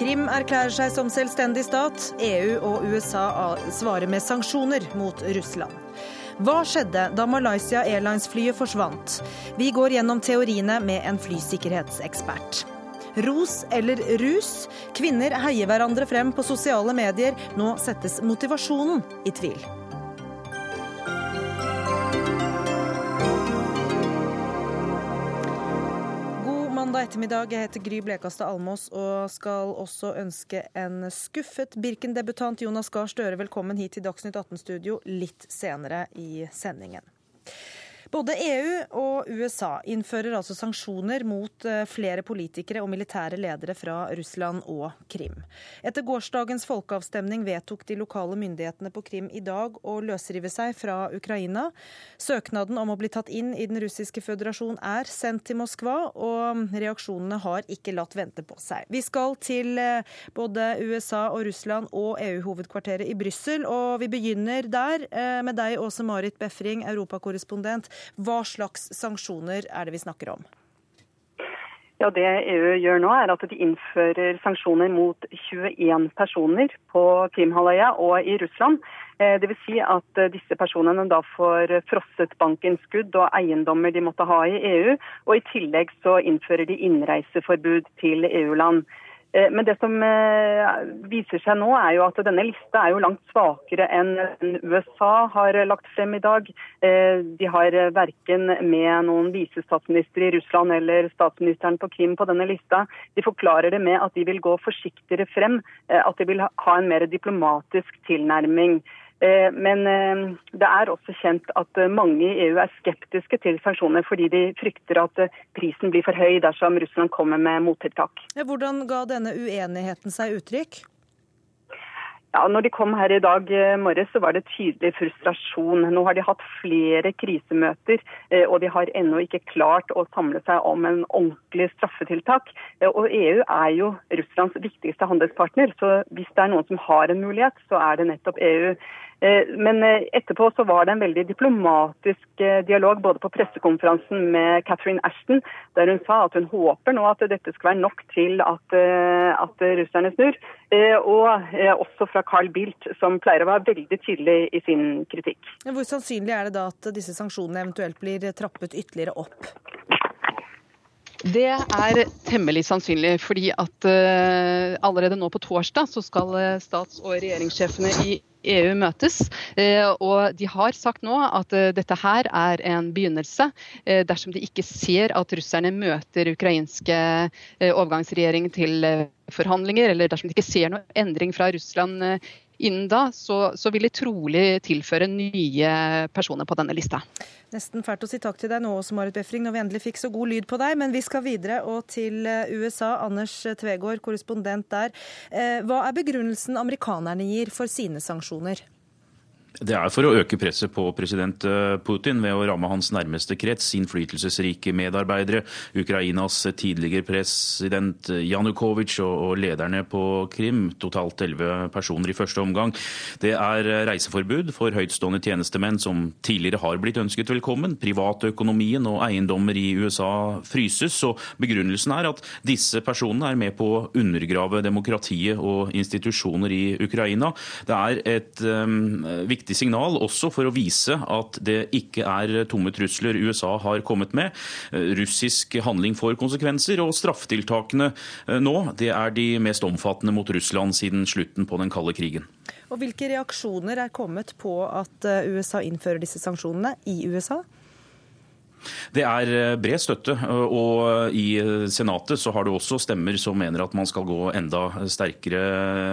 Krim erklærer seg som selvstendig stat. EU og USA svarer med sanksjoner mot Russland. Hva skjedde da Malaysia Airlines-flyet forsvant? Vi går gjennom teoriene med en flysikkerhetsekspert. Ros eller rus? Kvinner heier hverandre frem på sosiale medier. Nå settes motivasjonen i tvil. Mandag ettermiddag. Jeg heter Gry Blekastad Almås og skal også ønske en skuffet Birken-debutant Jonas Gahr Støre velkommen hit til Dagsnytt 18-studio litt senere i sendingen. Både EU og USA innfører altså sanksjoner mot eh, flere politikere og militære ledere fra Russland og Krim. Etter gårsdagens folkeavstemning vedtok de lokale myndighetene på Krim i dag å løsrive seg fra Ukraina. Søknaden om å bli tatt inn i Den russiske føderasjon er sendt til Moskva, og reaksjonene har ikke latt vente på seg. Vi skal til eh, både USA og Russland og EU-hovedkvarteret i Brussel, og vi begynner der eh, med deg, Åse Marit Befring, europakorrespondent. Hva slags sanksjoner er det vi snakker om? Ja, Det EU gjør nå, er at de innfører sanksjoner mot 21 personer på Krimhalvøya og i Russland. Det Dvs. Si at disse personene da får frosset bankinnskudd og eiendommer de måtte ha i EU. Og i tillegg så innfører de innreiseforbud til EU-land. Eh, men det som eh, viser seg nå, er jo at denne lista er jo langt svakere enn USA har lagt frem i dag. Eh, de har verken med noen visestatsminister i Russland eller statsministeren på Krim på denne lista. De forklarer det med at de vil gå forsiktigere frem, at de vil ha en mer diplomatisk tilnærming. Eh, men eh, det er også kjent at eh, mange i EU er skeptiske til sanksjoner, fordi de frykter at prisen blir for høy dersom Russland kommer med mottiltak. Hvordan ga denne uenigheten seg uttrykk? Ja, når de kom her i dag morges, så var det tydelig frustrasjon. Nå har de hatt flere krisemøter, og de har ennå ikke klart å samle seg om en ordentlig straffetiltak. Og EU er jo Russlands viktigste handelspartner, så hvis det er noen som har en mulighet, så er det nettopp EU. Eh, men eh, etterpå så var det en veldig diplomatisk eh, dialog både på pressekonferansen med Catherine Ashton, der hun sa at hun håper nå at dette skal være nok til at, at russerne snur. Og også fra Carl Bildt, som pleier å være veldig tydelig i sin kritikk. Hvor sannsynlig er det da at disse sanksjonene eventuelt blir trappet ytterligere opp? Det er temmelig sannsynlig, fordi at uh, allerede nå på torsdag så skal stats- og regjeringssjefene i EU møtes. Eh, og de har sagt nå at eh, dette her er en begynnelse, eh, dersom de ikke ser at russerne møter ukrainske overgangsregjering til forhandlinger, eller dersom de ikke ser noe endring fra Russland innen da, så, så vil de trolig tilføre nye personer på denne lista. Nesten fælt å si takk til deg nå også, Marit Befring, når vi endelig fikk så god lyd på deg. Men vi skal videre og til USA. Anders Tvegård, korrespondent der. Hva er begrunnelsen amerikanerne gir for sine sanksjoner? Det er for å øke presset på president eh, Putin ved å ramme hans nærmeste krets, innflytelsesrike medarbeidere, Ukrainas tidligere president Janukovitsj og lederne på Krim, totalt elleve personer i første omgang. Det er reiseforbud for høytstående tjenestemenn som tidligere har blitt ønsket velkommen. Privatøkonomien og eiendommer i USA fryses, og begrunnelsen er at disse personene er med på å undergrave demokratiet og institusjoner i Ukraina. Det er et um, viktig viktig signal også for å vise at det ikke er tomme trusler USA har kommet med. Russisk handling får konsekvenser, og straffetiltakene eh, nå det er de mest omfattende mot Russland siden slutten på den kalde krigen. Og Hvilke reaksjoner er kommet på at eh, USA innfører disse sanksjonene i USA? Det er eh, bred støtte, og i Senatet så har det også stemmer som mener at man skal gå enda sterkere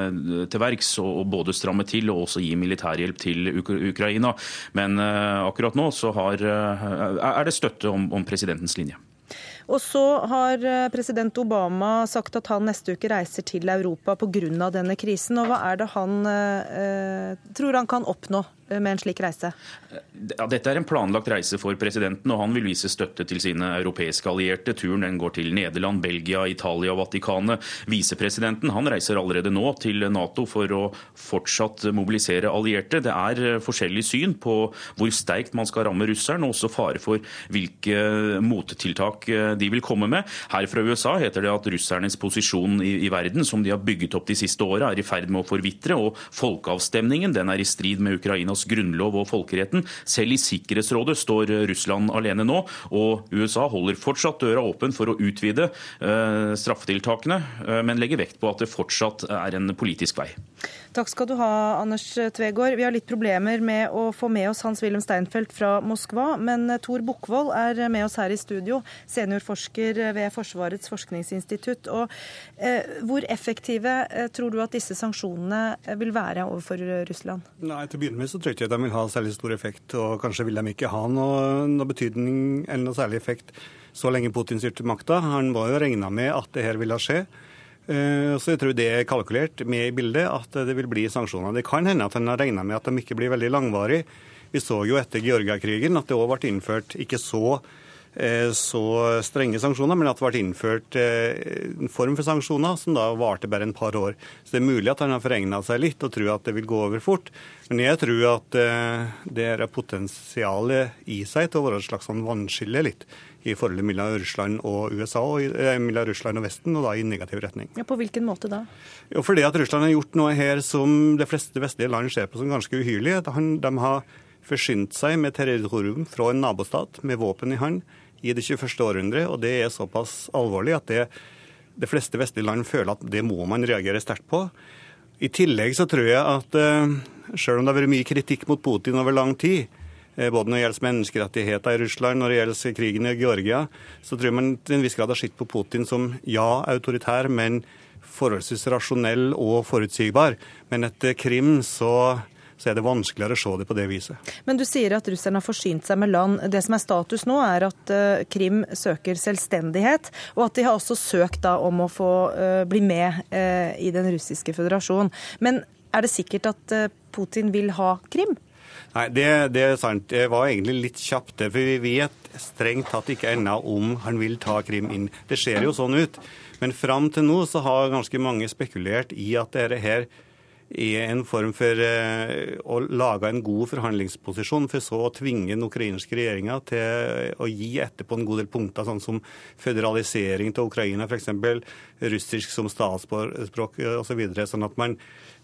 eh, til verks og både stramme til og også gi militærhjelp til Ukraina. Men eh, akkurat nå så har, er det støtte om, om presidentens linje. Og så har president Obama sagt at han neste uke reiser til Europa pga. denne krisen. Og hva er det han eh, tror han kan oppnå med en slik reise? Ja, dette er en planlagt reise for presidenten, og han vil vise støtte til sine europeiske allierte. Turen den går til Nederland, Belgia, Italia og Vatikanet. Visepresidenten han reiser allerede nå til Nato for å fortsatt mobilisere allierte. Det er eh, forskjellig syn på hvor sterkt man skal ramme russeren, og også fare for hvilke mottiltak eh, de vil komme med. Her fra USA heter det at russernes posisjon i, i verden, som de har bygget opp de siste åra, er i ferd med å forvitre. Og folkeavstemningen den er i strid med Ukrainas grunnlov og folkeretten. Selv i Sikkerhetsrådet står Russland alene nå, og USA holder fortsatt døra åpen for å utvide uh, straffetiltakene, uh, men legger vekt på at det fortsatt er en politisk vei. Takk skal du ha, Anders Tvegård. Vi har litt problemer med å få med oss Hans-Wilhelm Steinfeld fra Moskva, men Tor Bukkvold er med oss her i studio, seniorforsker ved Forsvarets forskningsinstitutt. Og, eh, hvor effektive eh, tror du at disse sanksjonene vil være overfor Russland? Nei, Til å begynne med så tror jeg ikke de vil ha særlig stor effekt, og kanskje vil de ikke ha noe, noe betydning eller noe særlig effekt så lenge Putin styrte makta. Han var jo regna med at det her ville skje. Eh, så jeg tror det er kalkulert med i bildet at det vil bli sanksjoner. Det kan hende at en har regna med at de ikke blir veldig langvarige. Vi så jo etter Georgia-krigen at det òg ble innført ikke så, eh, så, strenge sanksjoner, men at det ble innført eh, en form for sanksjoner som da varte bare en par år. Så det er mulig at han har forregna seg litt og tror at det vil gå over fort. Men jeg tror at det er potensialet i seg til å være et slags sånn vannskille litt i forholdet mellom Russland og USA, og, eh, mellom Russland og Vesten, og da i negativ retning. Ja, På hvilken måte da? Jo, fordi at Russland har gjort noe her som de fleste vestlige land ser på som ganske uhyrlig. De har forsynt seg med territorium fra en nabostat med våpen i hånd i det 21. århundre, og det er såpass alvorlig at det, de fleste vestlige land føler at det må man reagere sterkt på. I tillegg så tror jeg at uh, selv om det har vært mye kritikk mot Putin over lang tid, Eh, både når det gjelder menneskerettigheter i Russland, når det gjelder krigen i Georgia, så tror jeg man til en viss grad har sett på Putin som ja, autoritær, men forholdsvis rasjonell og forutsigbar. Men etter Krim så så er det vanskeligere å se det på det viset. Men du sier at russerne har forsynt seg med land. Det som er status nå, er at uh, Krim søker selvstendighet, og at de har også søkt da om å få uh, bli med uh, i den russiske føderasjon. Men er det sikkert at Putin vil ha Krim? Nei, det, det, er sant. Det var egentlig litt kjapt, for vi vet strengt tatt ikke ennå om han vil ta Krim inn. Det ser jo sånn ut. Men fram til nå så har ganske mange spekulert i at dette her er en form for uh, å lage en god forhandlingsposisjon, for så å tvinge den ukrainske regjeringa til å gi etter på en god del punkter, sånn som føderalisering til Ukraina, f.eks. russisk som statsspråk osv. Så sånn at man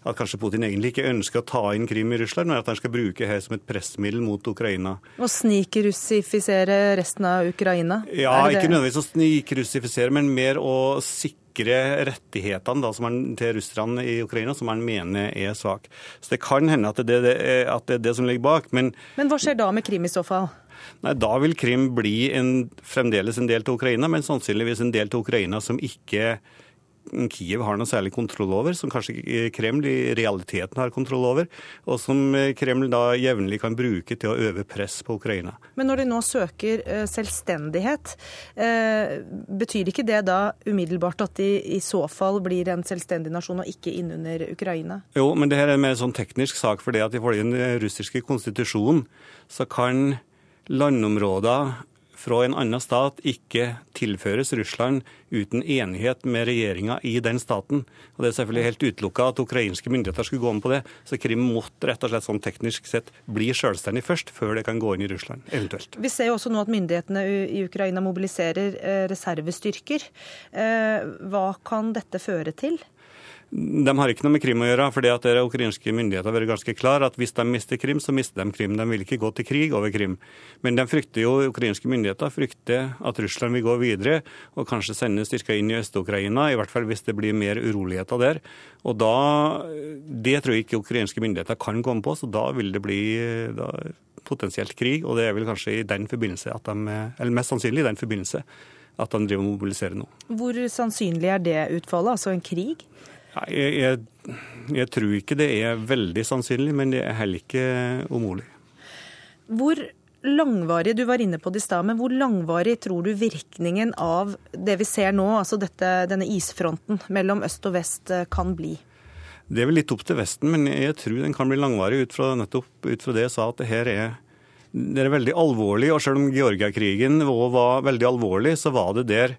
at kanskje Putin egentlig ikke ønsker å ta inn Krim i Russland, men at han skal bruke det som et pressmiddel mot Ukraina. Og snikrussifisere resten av Ukraina? Ja, ikke nødvendigvis å snikrussifisere, men mer å sikre rettighetene da, man, til russerne i Ukraina, som man mener er svak. Så det kan hende at det, det, at det er det som ligger bak. Men, men hva skjer da med Krim i så fall? Nei, Da vil Krim bli en, fremdeles en del til Ukraina, men sannsynligvis en del til Ukraina som ikke Kiev har noe særlig kontroll over, som kanskje Kreml i realiteten har kontroll over, og som Kreml da jevnlig kan bruke til å øve press på Ukraina. Men når de nå søker eh, selvstendighet, eh, betyr ikke det da umiddelbart at de i så fall blir en selvstendig nasjon og ikke innunder Ukraina? Jo, men det her er en mer sånn teknisk sak, for det at ifølge den russiske konstitusjonen så kan landområder fra en annen stat ikke tilføres Russland uten enighet med regjeringa i den staten. Og Det er selvfølgelig helt utelukka at ukrainske myndigheter skulle gå med på det. Så Krim måtte rett og slett sånn teknisk sett bli selvstendig først, før det kan gå inn i Russland, eventuelt. Vi ser jo også nå at myndighetene i Ukraina mobiliserer eh, reservestyrker. Eh, hva kan dette føre til? De har ikke noe med Krim å gjøre. for det at det Ukrainske myndigheter har vært ganske klar at hvis de mister Krim, så mister de Krim. De vil ikke gå til krig over Krim. Men de frykter jo, ukrainske myndigheter frykter at Russland vil gå videre og kanskje sende styrker inn i Øst-Ukraina, i hvert fall hvis det blir mer uroligheter der. Og da, Det tror jeg ikke ukrainske myndigheter kan komme på, så da vil det bli da, potensielt krig. Og det er vel kanskje i den forbindelse at de, eller mest sannsynlig i den forbindelse at de driver og mobiliserer nå. Hvor sannsynlig er det utfallet, altså en krig? Jeg, jeg, jeg, tror ikke det er veldig sannsynlig, men det er heller ikke umulig. Hvor langvarig, du var inne på det i stad, men hvor langvarig tror du virkningen av det vi ser nå, altså dette, denne isfronten mellom øst og vest, eh, kan bli? Det er vel litt opp til Vesten, men jeg tror den kan bli langvarig ut fra, nettopp ut fra det jeg sa, at det her er, det er veldig alvorlig. Og selv om Georgiakrigen var veldig alvorlig, så var det der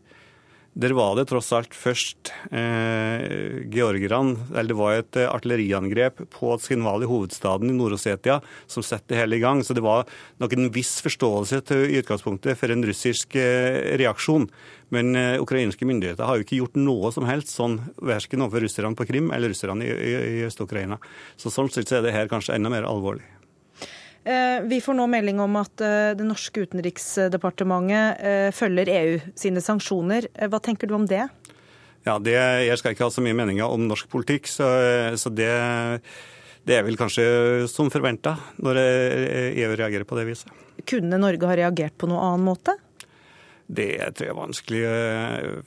Der var det tross alt først eh, georgerne Eller det var et artilleriangrep på Skinvali, hovedstaden i Nord-Osetia, som satte det hele i gang. Så det var nok en viss forståelse til, i utgangspunktet for en russisk eh, reaksjon. Men eh, ukrainske myndigheter har jo ikke gjort noe som helst sånn, verken overfor russerne på Krim eller russerne i, i, i Øst-Ukraina. Så sånn sett så er det her kanskje enda mer alvorlig. Eh, vi får nå melding om at eh, det norske utenriksdepartementet eh, følger EU sine sanksjoner. Hva tenker du om det? Ja, det, Jeg skal ikke ha så mye meninger om norsk politikk, så, så det, det, er vel kanskje som forventa når EU reagerer på det viset. Kunne Norge ha reagert på noen annen måte? Det tror jeg er vanskelig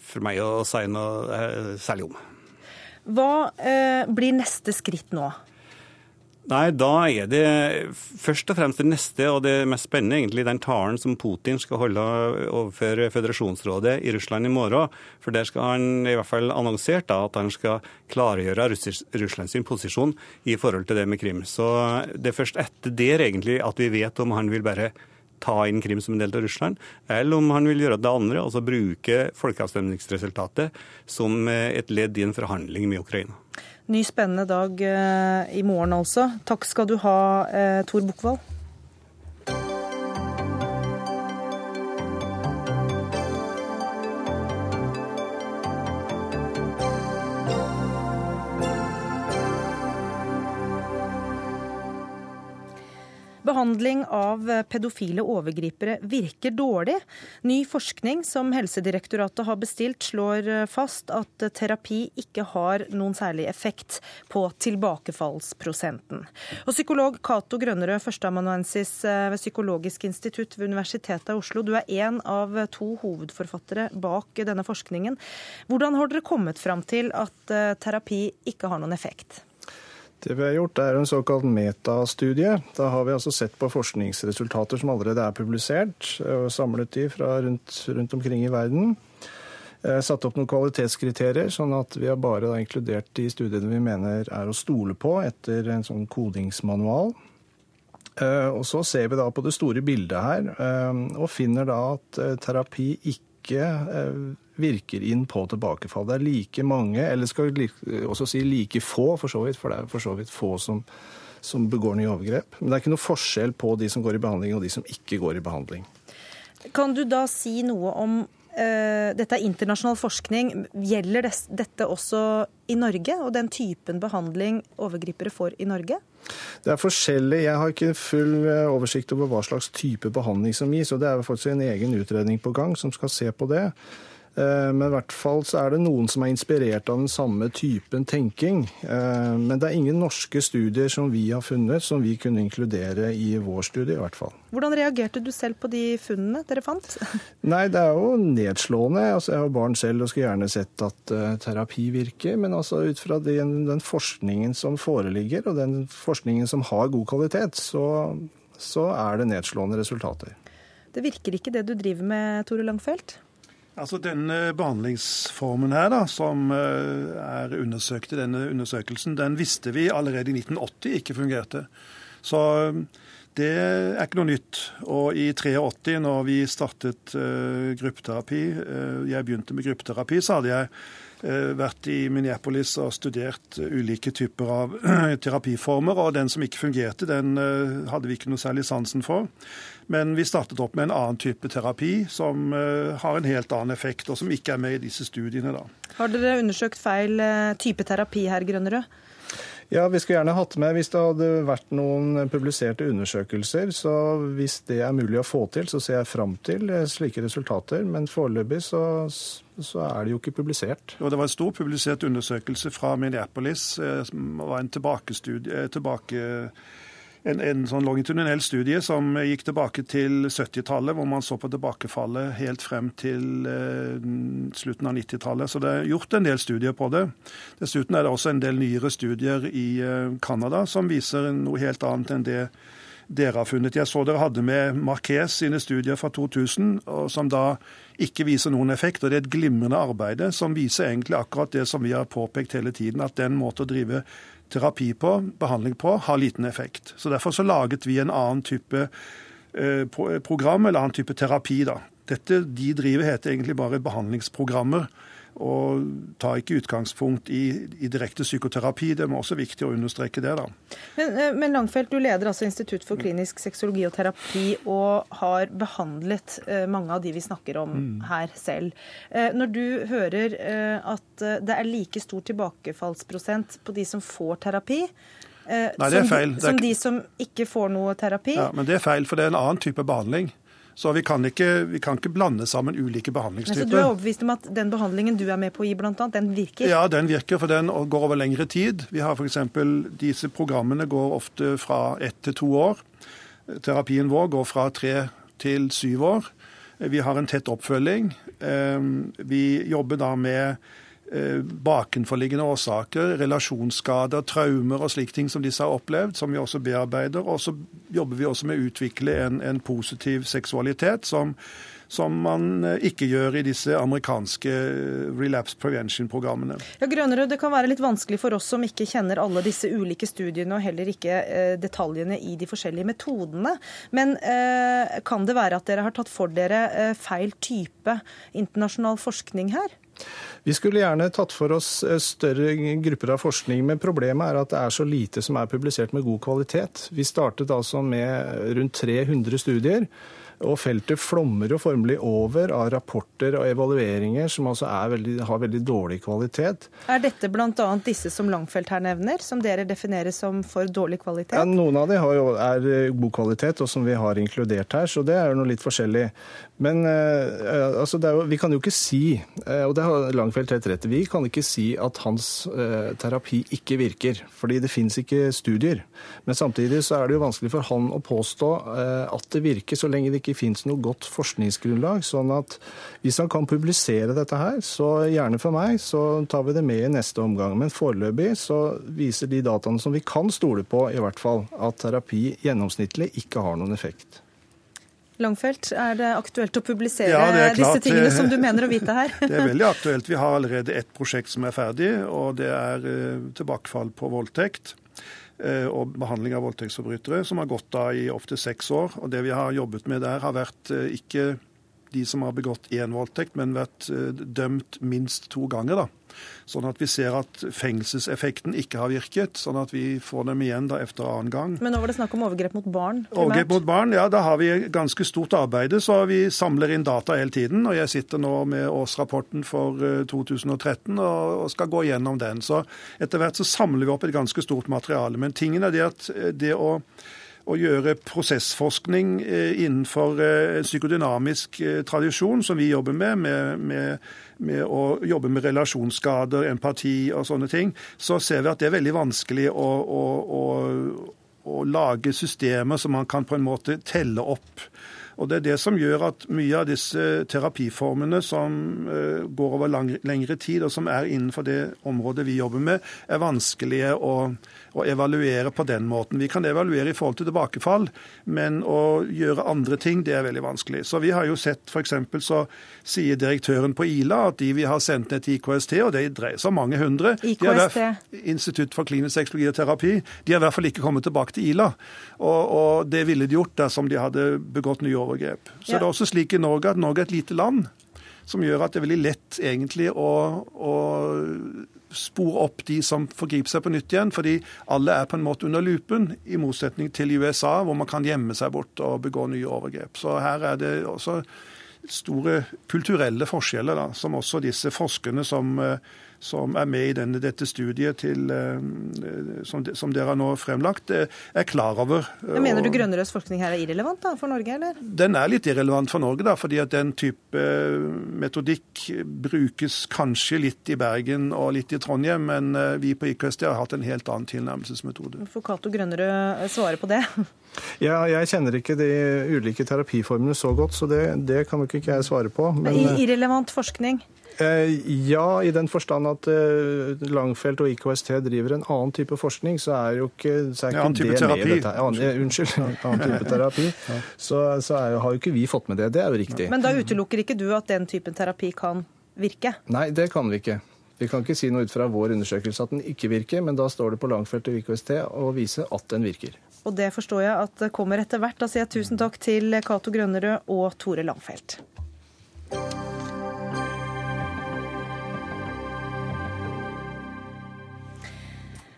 for meg å si noe særlig om. Hva eh, blir neste skritt nå? Nei, da er det først og fremst det neste og det mest spennende, egentlig den talen som Putin skal holde overfor Føderasjonsrådet i Russland i morgen. For der skal han i hvert fall annonsert da, at han skal klargjøre Russlands posisjon i forhold til det med Krim. Så det er først etter der egentlig at vi vet om han vil bare ta inn Krim som en del av Russland, eller om han vil gjøre det andre, altså bruke folkeavstemningsresultatet som et ledd i en forhandling med Ukraina. Ny spennende dag eh, i morgen altså. Takk skal du ha, eh, Tor Bukkvold. Behandling av pedofile overgripere virker dårlig. Ny forskning som Helsedirektoratet har bestilt, slår fast at terapi ikke har noen særlig effekt på tilbakefallsprosenten. Og Psykolog Cato Grønnerød, førsteamanuensis ved Psykologisk institutt ved Universitetet i Oslo. Du er én av to hovedforfattere bak denne forskningen. Hvordan har dere kommet fram til at terapi ikke har noen effekt? Det vi har gjort, er en såkalt metastudie. Da har vi altså sett på forskningsresultater som allerede er publisert, og samlet de fra rundt, rundt omkring i verden. Eh, satt opp noen kvalitetskriterier, sånn at vi har bare inkludert de studiene vi mener er å stole på etter en sånn kodingsmanual. Eh, og Så ser vi da på det store bildet her, eh, og finner da at terapi ikke virker inn på tilbakefall. Det er like mange, eller skal vi også si like få, for så vidt, for det er for så vidt få som, som begår nye overgrep. Men det er ikke noe forskjell på de som går i behandling og de som ikke går i behandling. Kan du da si noe om Dette er internasjonal forskning. Gjelder dette også i Norge, og den typen behandling overgripere får i Norge? Det er forskjellig. Jeg har ikke full eh, oversikt over hva slags type behandling som gis. og Det er faktisk en egen utredning på gang som skal se på det. Eh, men i hvert fall så er det noen som er inspirert av den samme typen tenking. Eh, men det er ingen norske studier som vi har funnet, som vi kunne inkludere i vår studie. i hvert fall. Hvordan reagerte du selv på de funnene dere fant? Nei, Det er jo nedslående. Altså, jeg har barn selv og skulle gjerne sett at uh, terapi virker. Men altså, ut fra den, den, forskningen som foreligger, og den forskningen som har god kvalitet, så, så er det nedslående resultater. Det virker ikke det du driver med, Tore Langfeldt? Altså Denne behandlingsformen her da, som eh, er undersøkt i denne undersøkelsen, den visste vi allerede i 1980 ikke fungerte. Så eh, det er ikke noe nytt. Og i 83, når vi startet uh, gruppeterapi, uh, jeg begynte med gruppeterapi, så hadde jeg uh, vært i Minneapolis og studert ulike typer av terapiformer. Og den som ikke fungerte, den hadde vi ikke noe særlig sansen for. Men vi startet opp med en annen type terapi som uh, har en helt annen effekt, og som ikke er med i disse studiene. da. Har dere undersøkt feil uh, type terapi her, Grønnerød? Ja, vi skulle gjerne hatt med hvis det hadde vært noen publiserte undersøkelser. Så hvis det er mulig å få til, så ser jeg fram til eh, slike resultater. Men foreløpig så, så, er det jo ikke publisert. Og det var en stor publisert undersøkelse fra Minneapolis. som var en tilbakestudie, tilbake en, en sånn longitudinell studie som gikk tilbake til 70-tallet, hvor man så på tilbakefallet helt frem til eh, slutten av 90-tallet. Så det er gjort en del studier på det. Dessuten er det også en del nyere studier i eh, som viser noe helt annet enn det dere har funnet. Jeg så dere hadde med Marquez sine studier fra 2000, som da ikke viser noen effekt. og Det er et glimrende arbeid som viser egentlig akkurat det som vi har påpekt hele tiden, at den måten å drive terapi på, behandling på, har liten effekt. Så Derfor så laget vi en annen type eh, program eller annen type terapi. da. Dette de driver, heter egentlig bare behandlingsprogrammer og tar ikke utgangspunkt i, i, direkte psykoterapi. Det er også viktig å understreke det. da. Men, eh, men Langfeldt, du leder altså Institutt for klinisk sexologi og terapi, og har behandlet uh, mange av de vi snakker om mm. her selv. Uh, når du hører at det er like stor tilbakefallsprosent på de som får terapi, Nei. Som, som de som ikke får noe terapi? Ja, Men det er feil, for det er en annen type behandling. Så vi kan, ikke, vi kan ikke blande sammen ulike behandlingstyper. Men så Du er overbevist om at den behandlingen du er med på å gi, annet, den virker? Ja, den virker, for den går over lengre tid. Vi har f.eks. disse programmene går ofte fra ett til to år. Terapien vår går fra tre til syv år. Vi har en tett oppfølging. Ehm, vi jobber da med bakenforliggende årsaker, relasjonsskader, traumer og slike ting som disse har opplevd, som vi også bearbeider. Og så jobber vi også med å utvikle en, en positiv seksualitet som, som man eh, ikke gjør i disse amerikanske eh, relapse prevention-programmene. Ja, Grønnerud, Det kan være litt vanskelig for oss som ikke kjenner alle disse ulike studiene og heller ikke eh, detaljene i de forskjellige metodene. Men eh, kan det være at dere har tatt for dere eh, feil type internasjonal forskning her? Vi skulle gjerne tatt for oss eh, større grupper av forskning, men problemet er at det er så lite som er publisert med god kvalitet. Vi startet altså med rundt 300 studier. Og feltet flommer jo formelig over av rapporter og evalueringer som altså veldig, har veldig dårlig kvalitet. Er dette bl.a. disse som Langfelt her nevner, som dere definerer som for dårlig kvalitet? Ja, Noen av dem er god kvalitet, og som vi har inkludert her, så det er jo noe litt forskjellig. Men uh, altså jo, vi kan jo ikke si, uh, og det har Langfeldt helt rett i, vi kan ikke si at hans eh, terapi ikke virker. Fordi det fins ikke studier. Men samtidig så er det jo vanskelig for han å påstå at det virker, så lenge det ikke fins noe godt forskningsgrunnlag. Sånn at hvis han kan publisere dette her, så gjerne for meg, så tar vi det med i neste omgang. Men foreløpig så viser de dataene som vi kan stole på, i hvert fall, at terapi gjennomsnittlig ikke har noen effekt. Langfelt, er det aktuelt å publisere ja, disse tingene som du mener å vite her? det er veldig aktuelt. Vi har allerede ett prosjekt som er ferdig, og det er eh, tilbakefall på voldtekt eh, og behandling av voldtektsforbrytere, som har gått da i opptil seks år. Og Det vi har jobbet med der, har vært eh, ikke de som har begått én voldtekt, men vært dømt minst to ganger. da. Sånn at vi ser at fengselseffekten ikke har virket, sånn at vi får dem igjen da etter annen gang. Men nå var det snakk om overgrep mot barn? Primært. Overgrep mot barn, ja. Da har vi ganske stort arbeid. Så vi samler inn data hele tiden. Og jeg sitter nå med årsrapporten for 2013 eh, og skal gå gjennom den. Så etter hvert så samler vi opp et ganske stort materiale. Men tingen er det at eh, det å å gjøre prosessforskning eh, innenfor en psykodynamisk tradisjon, som vi jobber med, med, med med å jobbe med relasjonsskader, empati og sånne ting, så ser vi at det er veldig vanskelig å, å, å, å lage systemer som man kan på en måte telle opp. Og Det er det som gjør at mye av disse terapiformene som går over lang, lengre tid, og som er innenfor det området vi jobber med, er vanskelige å, å, evaluere på den måten. Vi kan evaluere i forhold til tilbakefall, men å gjøre andre ting, det er veldig vanskelig. Så vi har jo sett f.eks. så sier direktøren på Ila at de vi har sendt ned til IKST, og det dreier seg om mange hundre IKST? Institutt for klinisk sexologi og terapi. De har i hvert fall ikke kommet tilbake til Ila. Og, og det ville de gjort dersom de hadde begått nye overgrep. Så ja. det er også slik i Norge at Norge er et lite land som gjør at det er veldig lett egentlig å, å spore opp de som forgriper seg på nytt igjen. Fordi alle er på en måte under lupen, i motsetning til USA, hvor man kan gjemme seg bort og begå nye overgrep. Så her er det også store kulturelle forskjeller, da, som også disse forskerne som som er med i denne, dette studiet til, eh, som, som, dere har nå fremlagt, eh, er klar over. Men mener du Grønnerøds forskning her er irrelevant da, for Norge, eller? Den er litt irrelevant for Norge, da, fordi at den type eh, metodikk brukes kanskje litt i Bergen og litt i Trondheim, men vi på IKST har hatt en helt annen tilnærmelsesmetode. Får Cato Grønnerød svare på det? Ja, jeg kjenner ikke de ulike terapiformene så godt, så det, det kan nok ikke jeg svare på. Men... Irrelevant forskning? Eh, ja, i den forstand at eh, Langfelt og IKST driver en annen type forskning, så er jo ikke, så er ikke annen type det terapi. med dette. Annen, unnskyld. Annen type terapi. Så, så er, har jo ikke vi fått med det. Det er jo riktig. Men da utelukker ikke du at den typen terapi kan virke? Nei, det kan vi ikke. Vi kan ikke si noe ut fra vår undersøkelse at den ikke virker, men da står det på Langfelt og IKST å vise at den virker. Og det forstår jeg at det kommer etter hvert. Da sier jeg tusen takk til Cato Grønnerød og Tore Langfelt.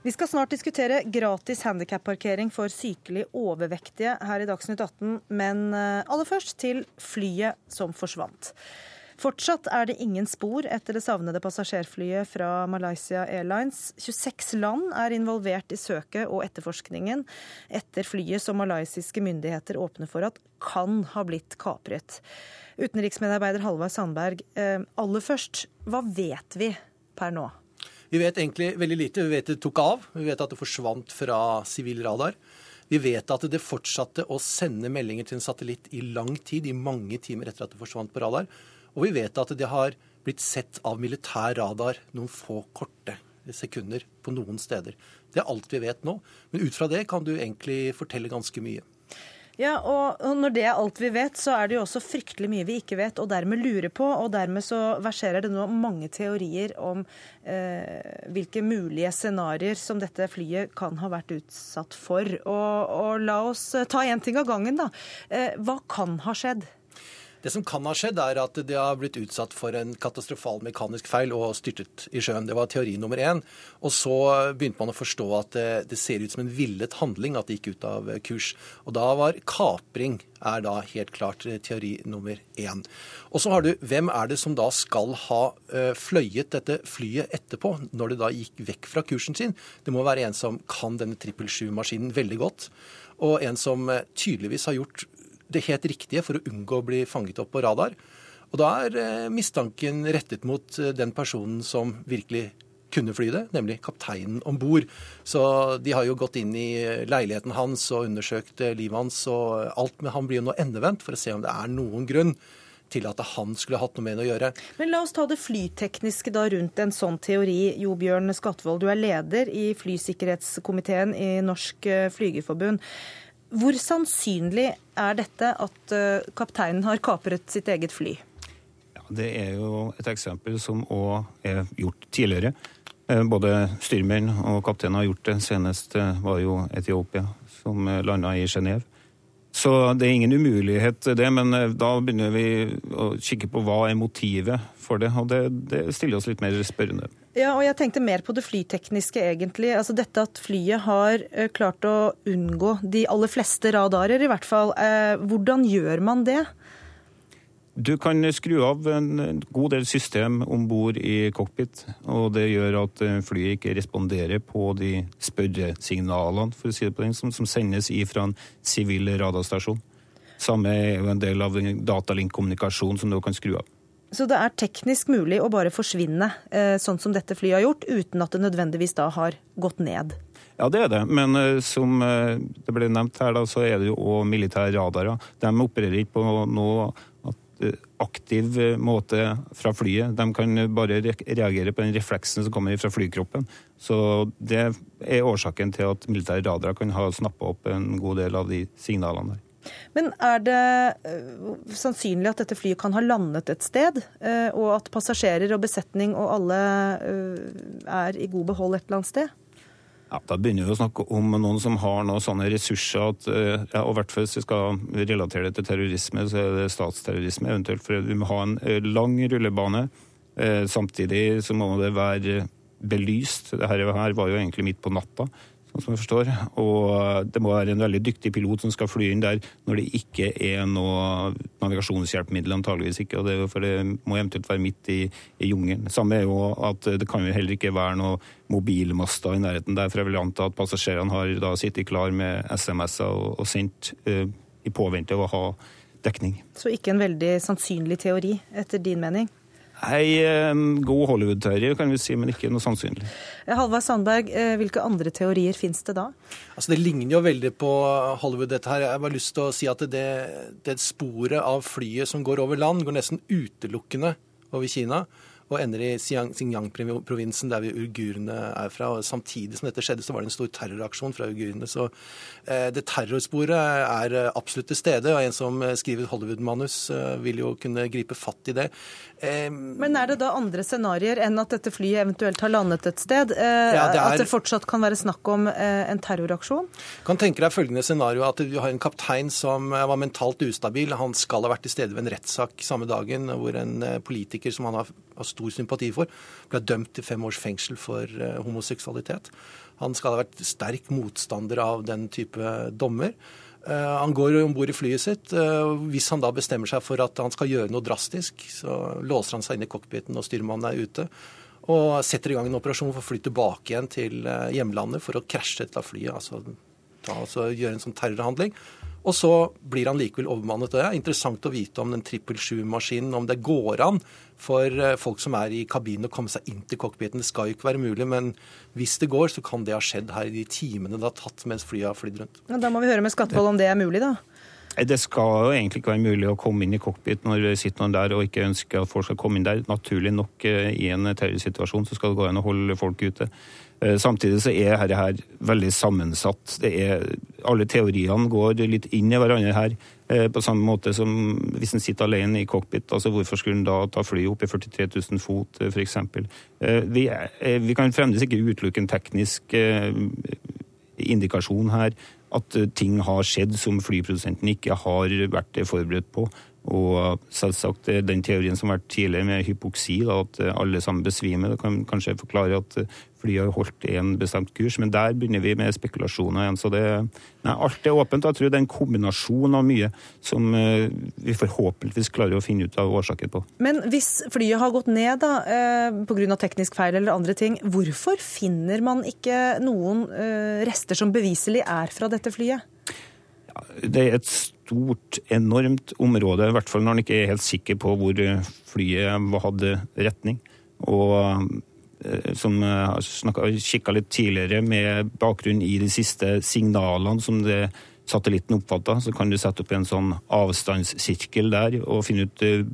Vi skal snart diskutere gratis handikapparkering for sykelig overvektige her i Dagsnytt 18, men eh, aller først til flyet som forsvant. Fortsatt er det ingen spor etter det savnede passasjerflyet fra Malaysia Airlines. 26 land er involvert i søket og etterforskningen etter flyet som malaysiske myndigheter åpner for at kan ha blitt kapret. Utenriksmedarbeider Halvard Sandberg, eh, aller først, hva vet vi per nå? Vi vet egentlig veldig lite. Vi vet det tok av. Vi vet at det forsvant fra sivil radar. Vi vet at det fortsatte å sende meldinger til en satellitt i lang tid, i mange timer etter at det forsvant på radar. Og vi vet at det har blitt sett av militær radar noen få korte sekunder på noen steder. Det er alt vi vet nå. Men ut fra det kan du egentlig fortelle ganske mye. Ja, og når det er alt vi vet, så er det jo også fryktelig mye vi ikke vet, og dermed lurer på. Og dermed så verserer det nå mange teorier om eh, hvilke mulige scenarioer som dette flyet kan ha vært utsatt for. Og, og la oss ta én ting av gangen, da. Eh, hva kan ha skjedd? Det som kan ha skjedd, er at det har blitt utsatt for en katastrofal mekanisk feil og styrtet i sjøen. Det var teori nummer én. Og så begynte man å forstå at det, det ser ut som en villet handling at det gikk ut av kurs. Og da var kapring er da helt klart teori nummer én. Og så har du hvem er det som da skal ha fløyet dette flyet etterpå, når det da gikk vekk fra kursen sin? Det må være en som kan denne 777-maskinen veldig godt og en som tydeligvis har gjort det helt riktige for å unngå å bli fanget opp på radar. Og da er eh, mistanken rettet mot eh, den personen som virkelig kunne fly det, nemlig kapteinen om bord. Så de har jo gått inn i eh, leiligheten hans og undersøkt livet hans og alt, men han blir jo nå endevendt for å se om det er noen grunn til at han skulle hatt noe med det å gjøre. Men La oss ta det flytekniske da rundt en sånn teori. Jo Bjørn Skatvold, du er leder i flysikkerhetskomiteen i Norsk Flygerforbund. Hvor sannsynlig er dette at eh, kapteinen har kapret sitt eget fly? Ja, det er jo et eksempel som òg er gjort tidligere. Eh, både styrmenn og kaptein har gjort det. Senest eh, var jo Etiopia, som landa i Genéve. Så det er ingen umulighet, det, men da begynner vi å kikke på hva er motivet for det. Og det, det stiller oss litt mer spørrende. Ja, og jeg tenkte mer på det flytekniske, egentlig. Altså dette at flyet har eh, klart å unngå de aller fleste radarer, i hvert fall. Eh, hvordan gjør man det? Du kan skru av en god del system om bord i cockpit, og det gjør at eh, flyet ikke responderer på de spørresignalene for å si det på den, som, som sendes fra en sivil radarstasjon. Samme er jo en del av datalink-kommunikasjon som du kan skru av. Så det er teknisk mulig å bare forsvinne, eh, sånn som dette flyet har gjort, uten at det nødvendigvis da har gått ned? Ja, det er det. Men uh, som uh, det ble nevnt her, da, så er det jo òg militære radarer. De opererer ikke på noe aktiv måte fra flyet. De kan bare reagere på den refleksen som kommer fra flykroppen. Så det er årsaken til at militære radarer kan ha snappa opp en god del av de signalene der. Men er det uh, sannsynlig at dette flyet kan ha landet et sted, uh, og at passasjerer og besetning og alle uh, er i god behold et eller annet sted? Ja, Da begynner vi å snakke om noen som har noen sånne ressurser at ja, og hvert fall hvis vi skal relatere det til terrorisme, så er det statsterrorisme eventuelt. For vi må ha en lang rullebane. Samtidig så må det være belyst. Dette her var jo egentlig midt på natta sånn som jeg forstår. Og det må være en veldig dyktig pilot som skal fly inn der når det ikke er noe navigasjonshjelpemiddel, antageligvis ikke. det, For det må eventuelt være midt i, i jungelen. Samme er jo at det kan jo heller ikke være noe mobilmaster i nærheten der, for jeg vil anta at passasjerene har da sittet klar med SMS-er og, og sendt uh, i påvente av å ha dekning. Så ikke en veldig sannsynlig teori, etter din mening? Ei god Hollywood-teori, kan vi si, men ikke noe sannsynlig. Halvard Sandberg, eh, hvilke andre teorier finnes det da? Altså, det ligner jo veldig på Hollywood, dette her. Jeg har bare lyst til å si at det, det sporet av flyet som går over land, går nesten utelukkende over Kina og ender i Xinjiang-provinsen, der vi uigurene er fra. og Samtidig som dette skjedde, så var det en stor terroraksjon fra uigurene. Så eh, det terrorsporet er eh, absolutt til stede. og En som eh, skriver Hollywood-manus, vil jo kunne gripe fatt i det. Men er det da andre scenarioer enn at dette flyet eventuelt har landet et sted? Eh, ja, det er... At det fortsatt kan være snakk om en terroraksjon? Kan tenke deg følgende scenario, at du har en kaptein som var mentalt ustabil. Han skal ha vært til stede ved en rettssak samme dagen hvor en politiker som han har, har stor sympati for, ble dømt til fem års fengsel for homoseksualitet. Han skal ha vært sterk motstander av den type dommer. Han går om bord i flyet sitt. Hvis han da bestemmer seg for at han skal gjøre noe drastisk, så låser han seg inn i cockpiten, og styrmannen er ute. Og setter i gang en operasjon for å fly tilbake igjen til hjemlandet for å krasje dette flyet. altså altså gjøre en sånn terrorhandling. Og så blir han likevel overmannet. Det er interessant å vite om den 777-maskinen, om det går an for eh, folk som er i kabinen å komme seg inn til cockpiten. Det skal jo ikke være mulig, men hvis det går, så kan det ha skjedd her i de timene det har tatt mens flyet har flydd rundt. Ja, da må vi høre med Skattevold om det er mulig, da. Det skal jo egentlig ikke være mulig å komme inn i cockpit når det sitter noen der og ikke ønsker at folk skal komme inn der. Naturlig nok eh, i en terrorsituasjon så skal det gå an å holde folk ute. Eh, samtidig så er dette her veldig sammensatt. Er, alle teoriene går litt inn i hverandre her. Eh, på samme måte som hvis en sitter alene i cockpit. altså Hvorfor skulle en da ta flyet opp i 43 000 fot, eh, f.eks. Vi, vi kan fremdeles ikke utelukke en teknisk indikasjon her at ting har skjedd som flyprodusenten ikke har vært forberedt på. Og selvsagt den teorien som har vært tidligere med hypoksi, da, at alle sammen besvimer, det kan kanskje forklare at flyet har holdt en bestemt kurs. Men der begynner vi med spekulasjoner igjen. Så det, nei, alt er åpent. Jeg tror det er en kombinasjon av mye som vi forhåpentligvis klarer å finne ut av årsaker på. Men hvis flyet har gått ned da, pga. teknisk feil eller andre ting, hvorfor finner man ikke noen rester som beviselig er fra dette flyet? Ja, det er et stort, enormt område, i hvert fall når man ikke er helt sikker på hvor flyet hadde retning. Og Eh, som har kikka litt tidligere, med bakgrunn i de siste signalene som det satellitten oppfatta, så kan du sette opp en sånn avstandssirkel der og finne ut eh,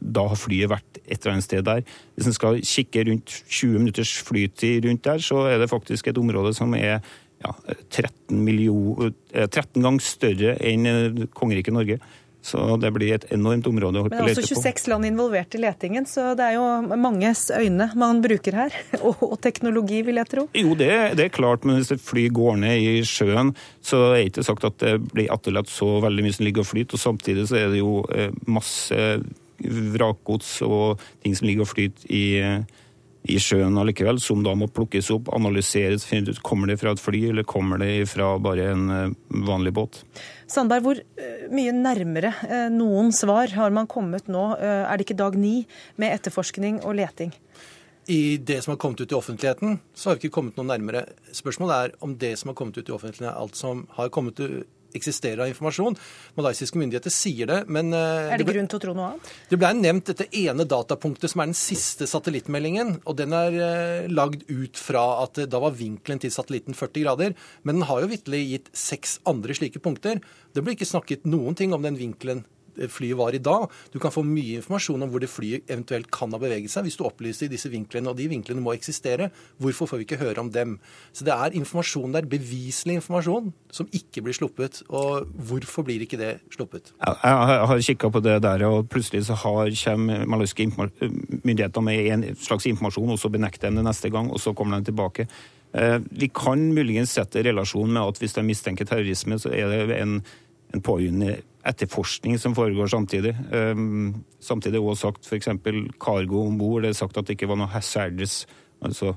da har flyet vært et eller annet sted der. Hvis en skal kikke rundt 20 minutters flytid rundt der, så er det faktisk et område som er ja, 13, million, 13 eh, ganger større enn kongeriket Norge. Så det blir et enormt område å lete på. Men det er også 26 land involvert i letingen, så det er jo manges øyne man bruker her. Og, teknologi, vil jeg tro. Jo, det, det, er klart, men hvis et fly går ned i sjøen, så er det ikke sagt at det blir etterlatt så veldig mye som ligger og flyter. Og samtidig så er det jo eh, masse vrakgods og ting som ligger og flyter i i sjøen allikevel, som da må plukkes opp, analyseres, finne ut kommer det fra et fly eller kommer det fra bare en eh, vanlig båt. Sandberg, hvor eh, mye nærmere eh, noen svar har man kommet nå? Er det ikke dag ni med etterforskning og leting? I det som har kommet ut i offentligheten, så har vi ikke kommet noe nærmere. Spørsmålet er om det som har kommet ut i offentligheten, er alt som har kommet ut eksisterer av informasjon. Malaysiske myndigheter sier det, men eh, Er det, det grunn til å tro noe annet? Det ble nevnt dette ene datapunktet som er den siste satellittmeldingen. og Den er eh, lagd ut fra at da var vinkelen til satellitten 40 grader. Men den har jo vitterlig gitt seks andre slike punkter. Det ble ikke snakket noen ting om den vinkelen flyet var i dag. Du kan få mye informasjon om hvor det flyet eventuelt kan ha beveget seg, hvis du opplyser disse vinklene, og de vinklene må eksistere. Hvorfor får vi ikke høre om dem? Så det er informasjon der, beviselig informasjon, som ikke blir sluppet. Og hvorfor blir ikke det sluppet? Jeg har kikka på det der, og plutselig så har kommer malaysiske myndigheter med en slags informasjon, og så benekter de det neste gang, og så kommer de tilbake. Eh, vi kan muligens sette relasjon med at hvis de mistenker terrorisme, så er det en, en etterforskning som foregår samtidig. Um, samtidig er det også sagt f.eks. cargo om bord. Det er sagt at det ikke var noe hazardous, altså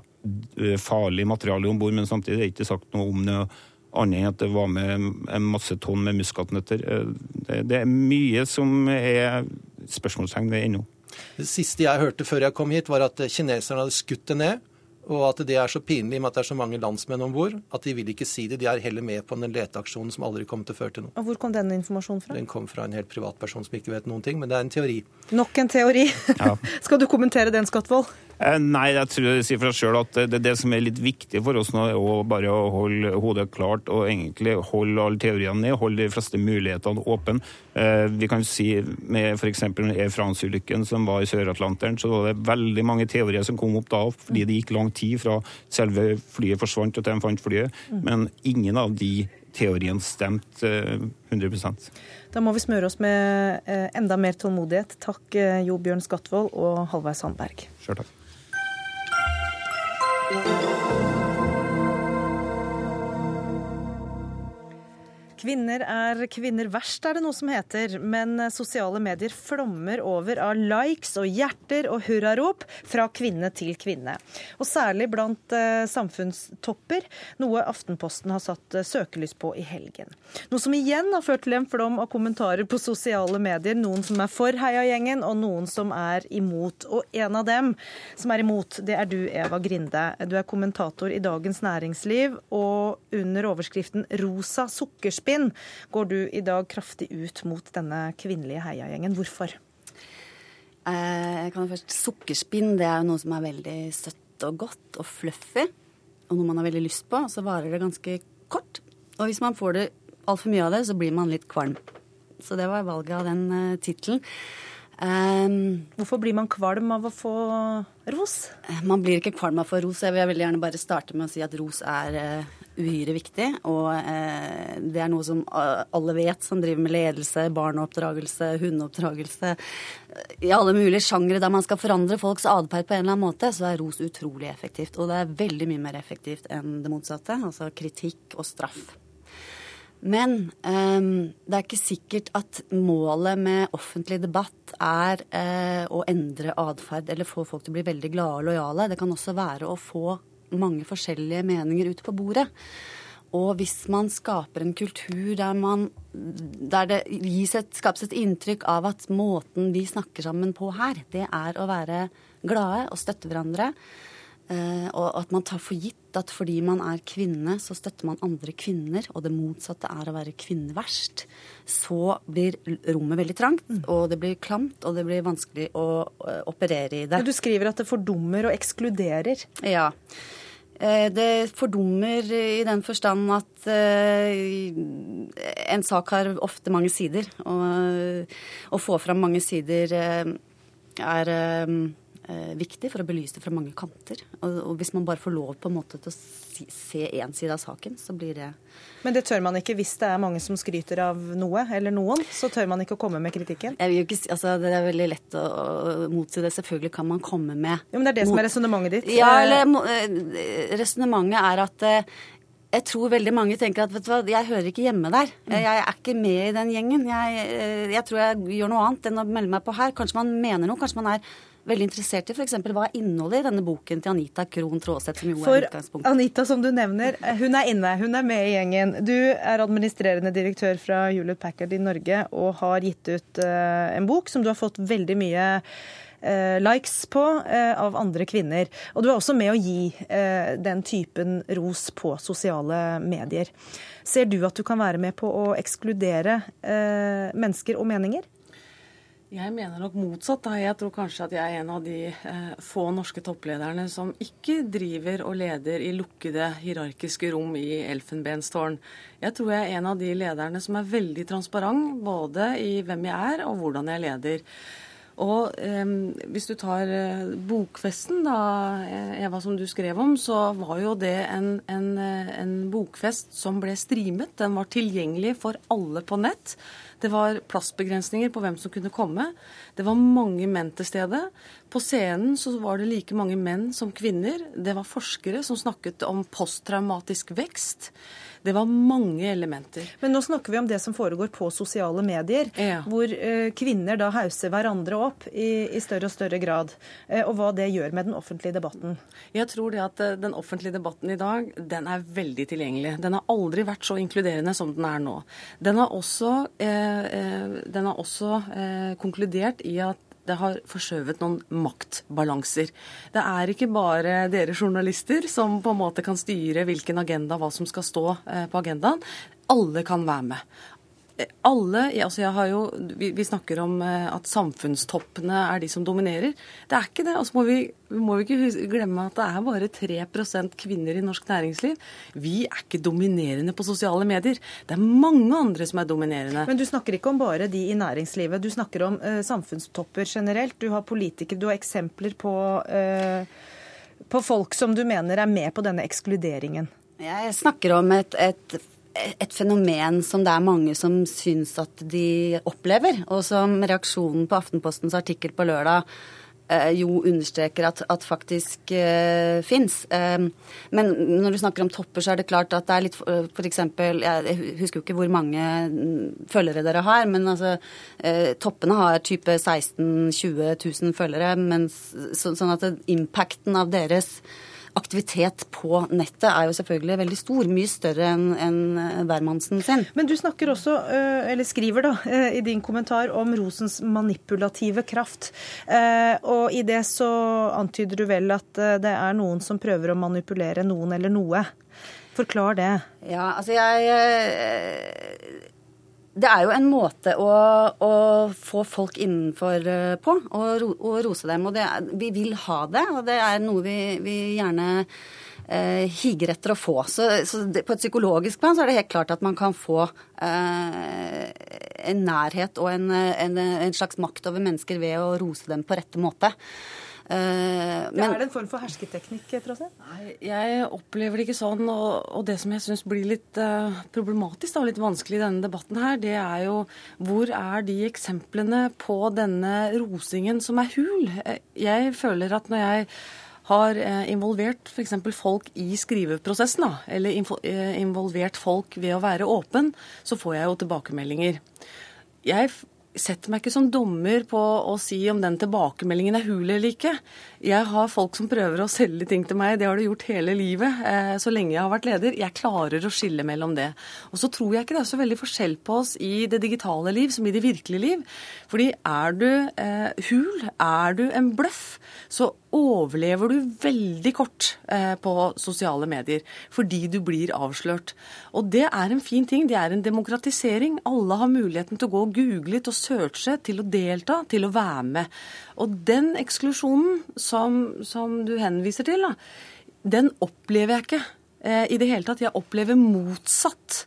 eh, farlig materiale om bord, men samtidig er det ikke sagt noe om det annet enn at det var med en masse tonn med muskatnøtter. Eh, det, det er mye som er spørsmålstegn ved ennå. Det siste jeg hørte før jeg kom hit, var at kineserne hadde skutt det ned og at det er så pinlig med at det er så mange landsmenn om bord, at de vil ikke si det. De er heller med på den leteaksjonen som aldri kom til å føre til noe. Og Hvor kom denne informasjonen fra? Den kom fra en helt privatperson som ikke vet noen ting, men det er en teori. Nok en teori. Ja. Skal du kommentere den, Skatvold? Eh, nei, jeg tror det sier for deg sjøl at det, det, som er litt viktig for oss nå, er å bare holde hodet klart og egentlig holde alle teoriene ned. Holde de fleste mulighetene åpne. Eh, vi kan si med f.eks. Air France-ulykken som var i Sør-Atlanteren, så var det veldig mange teorier som kom opp da fordi det gikk lang tid fra selve flyet forsvant til de fant flyet. Men ingen av de teoriene stemte 100 eh, Da må vi smøre oss med enda mer tålmodighet. Takk Jo Bjørn Skatvold og Halvveis Sandberg. Selv takk. Thank you. Kvinner er kvinner verst, er det noe som heter. Men sosiale medier flommer over av likes og hjerter og hurrarop fra kvinne til kvinne. Og særlig blant eh, samfunnstopper, noe Aftenposten har satt eh, søkelys på i helgen. Noe som igjen har ført til en flom av kommentarer på sosiale medier. Noen som er for heiagjengen, og noen som er imot. Og en av dem som er imot, det er du, Eva Grinde. Du er kommentator i Dagens Næringsliv, og under overskriften 'Rosa sukkerspinn' din går du i dag kraftig ut mot denne kvinnelige heiagjengen. Hvorfor? Jeg kan først, Sukkerspinn det er jo noe som er veldig søtt og godt og fluffy. Og noe man har veldig lyst på. Så varer det ganske kort. Og hvis man får det altfor mye av det, så blir man litt kvalm. Så det var valget av den uh, tittelen. Um, Hvorfor blir man kvalm av å få ros? Man blir ikke kvalm av å få ros. Jeg vil gjerne bare starte med å si at ros er uh, uhyre viktig. Og eh, det er noe som alle vet som driver med ledelse, barneoppdragelse, hundeoppdragelse. I alle mulige sjangre der man skal forandre folks atferd på en eller annen måte, så er ros utrolig effektivt. Og det er veldig mye mer effektivt enn det motsatte, altså kritikk og straff. Men um, det er ikke sikkert at målet med offentlig debatt er uh, å endre atferd eller få folk til å bli veldig glade og lojale. Det kan også være å få mange forskjellige meninger ut på bordet. Og hvis man skaper en kultur der, man, der det et, skapes et inntrykk av at måten vi snakker sammen på her, det er å være glade og støtte hverandre, Eh, og at man tar for gitt at fordi man er kvinne, så støtter man andre kvinner, og det motsatte er å være kvinne verst, så blir rommet veldig trangt, mm. og det blir klamt, og det blir vanskelig å eh, operere i det. Du skriver at det fordummer og ekskluderer. Ja. Eh, det fordummer i den forstand at en sak har ofte mange sider, og å få fram mange sider er eh, viktig for å belyse det fra mange kanter. Og, og, hvis man bare får lov på en måte til å si, se én side av saken, så blir det Men det tør man ikke hvis det er mange som skryter av noe, eller noen? Så tør man ikke å komme med kritikken? Ikke, altså, det er veldig lett å, å motsi det. Selvfølgelig kan man komme med Jo, Men det er det som er resonnementet ditt? Ja, eller eh, resonnementet er at eh, jeg tror veldig mange tenker at vet du hva, jeg hører ikke hjemme der. Mm. Jeg er ikke med i den gjengen. Jeg, eh, jeg tror jeg gjør noe annet enn å melde meg på her. Kanskje man mener noe. Kanskje man er veldig interessert i f.eks. hva er innholdet i denne boken til Anita Krohn Traaseth, som jo For er utgangspunktet. Anita, som du nevner, hun er inne. Hun er med i gjengen. Du er administrerende direktør fra Hewlett Packard i Norge og har gitt ut uh, en bok som du har fått veldig mye uh, likes på av andre kvinner. Og du er også med å gi den typen ros på sosiale medier. Ser du at du kan være med på å ekskludere mennesker og meninger? Jeg mener nok motsatt. Da. Jeg tror kanskje at jeg er en av de eh, få norske topplederne som ikke driver og leder i lukkede hierarkiske rom i elfenbenstårn. Jeg tror jeg er en av de lederne som er veldig transparent, både i hvem jeg er og hvordan jeg leder. Og eh, hvis du tar eh, bokfesten, da, eh, Eva, som du skrev om, så var jo det en, en, eh, en, bokfest som ble streamet. Den var tilgjengelig for alle på nett. Det var plassbegrensninger på hvem som kunne komme. Det var mange menn til stede. På scenen så var det like mange menn som kvinner. Det var forskere som snakket om posttraumatisk vekst. Det var mange elementer. Men nå snakker vi om det som foregår på sosiale medier, ja. hvor uh, kvinner da hauser hverandre opp i, i, større og større grad. Uh, og hva det gjør med den offentlige debatten. Jeg tror det at uh, den offentlige debatten i dag, den er veldig tilgjengelig. Den har aldri vært så inkluderende som den er nå. Den har også, den har også konkludert i at det har forskjøvet noen maktbalanser. Det er ikke bare dere journalister som på en måte kan styre hvilken agenda, hva som skal stå eh, på agendaen. Alle kan være med alle altså jeg har jo, vi, vi, snakker om eh, at samfunnstoppene er de som dominerer. Det er ikke det. Og så må vi, må vi ikke glemme at det er bare 3% kvinner i norsk næringsliv. Vi er ikke dominerende på sosiale medier. Det er mange andre som er dominerende. Men du snakker ikke om bare de i næringslivet. Du snakker om uh, samfunnstopper generelt. Du har politikere, du har eksempler på, uh, på folk som du mener er med på denne ekskluderingen. Jeg snakker om et, et et fenomen som det er mange som syns at de opplever, og som reaksjonen på Aftenpostens artikkel på lørdag eh, jo understreker at, at faktisk uh, fins. Um, men når du snakker om topper, så er det klart at det er litt eksempel, Jeg husker jo ikke hvor mange mm, følgere dere har, men altså uh, toppene har type 16 000-20 000 følgere, mens, så, sånn at impacten av deres aktivitet på nettet er jo selvfølgelig veldig stor. Mye større enn en hvermannsen sin. Men du snakker også, eh, eller skriver da, eh, i din kommentar om rosens manipulative kraft. Eh, og i det så antyder du vel at det er noen som prøver å manipulere noen eller noe. Forklar det. Ja, altså jeg det er jo en måte å, å få folk innenfor uh, på, og, og, rose dem. Og det, vi vil ha det, og det er noe vi, vi gjerne eh, higer etter å få. Så, så det, på et psykologisk plan så er det helt klart at man kan få eh, en nærhet og en, en, en, slags makt over mennesker ved å rose dem på rette måte. Uh, ja, er det en form for hersketeknikk, tross alt? Nei, jeg opplever det ikke sånn. Og, og det som jeg syns blir litt uh, problematisk og litt vanskelig i denne debatten her, det er jo hvor er de eksemplene på denne rosingen som er hul? Eh, jeg føler at når jeg har involvert f.eks. folk i skriveprosessen, da, eller involvert folk ved å være åpen, så får jeg jo tilbakemeldinger. Jeg setter meg ikke som dommer på å si om den tilbakemeldingen er hul eller ikke. Jeg har folk som prøver å selge ting til meg. Det har de gjort hele livet. Eh, så lenge jeg har vært leder. Jeg klarer å skille mellom det. Og så tror jeg ikke det er så veldig forskjell på oss i det digitale liv som i det virkelige liv. Fordi er du eh, hul, er du en bløff, så overlever du veldig kort eh, på sosiale medier fordi du blir avslørt. Og det er en fin ting. Det er en demokratisering. Alle har muligheten til å gå og google, til å searche, til å delta, til å være med. Og den eksklusjonen som, som du henviser til, da, den opplever jeg ikke eh, i det hele tatt. Jeg opplever motsatt.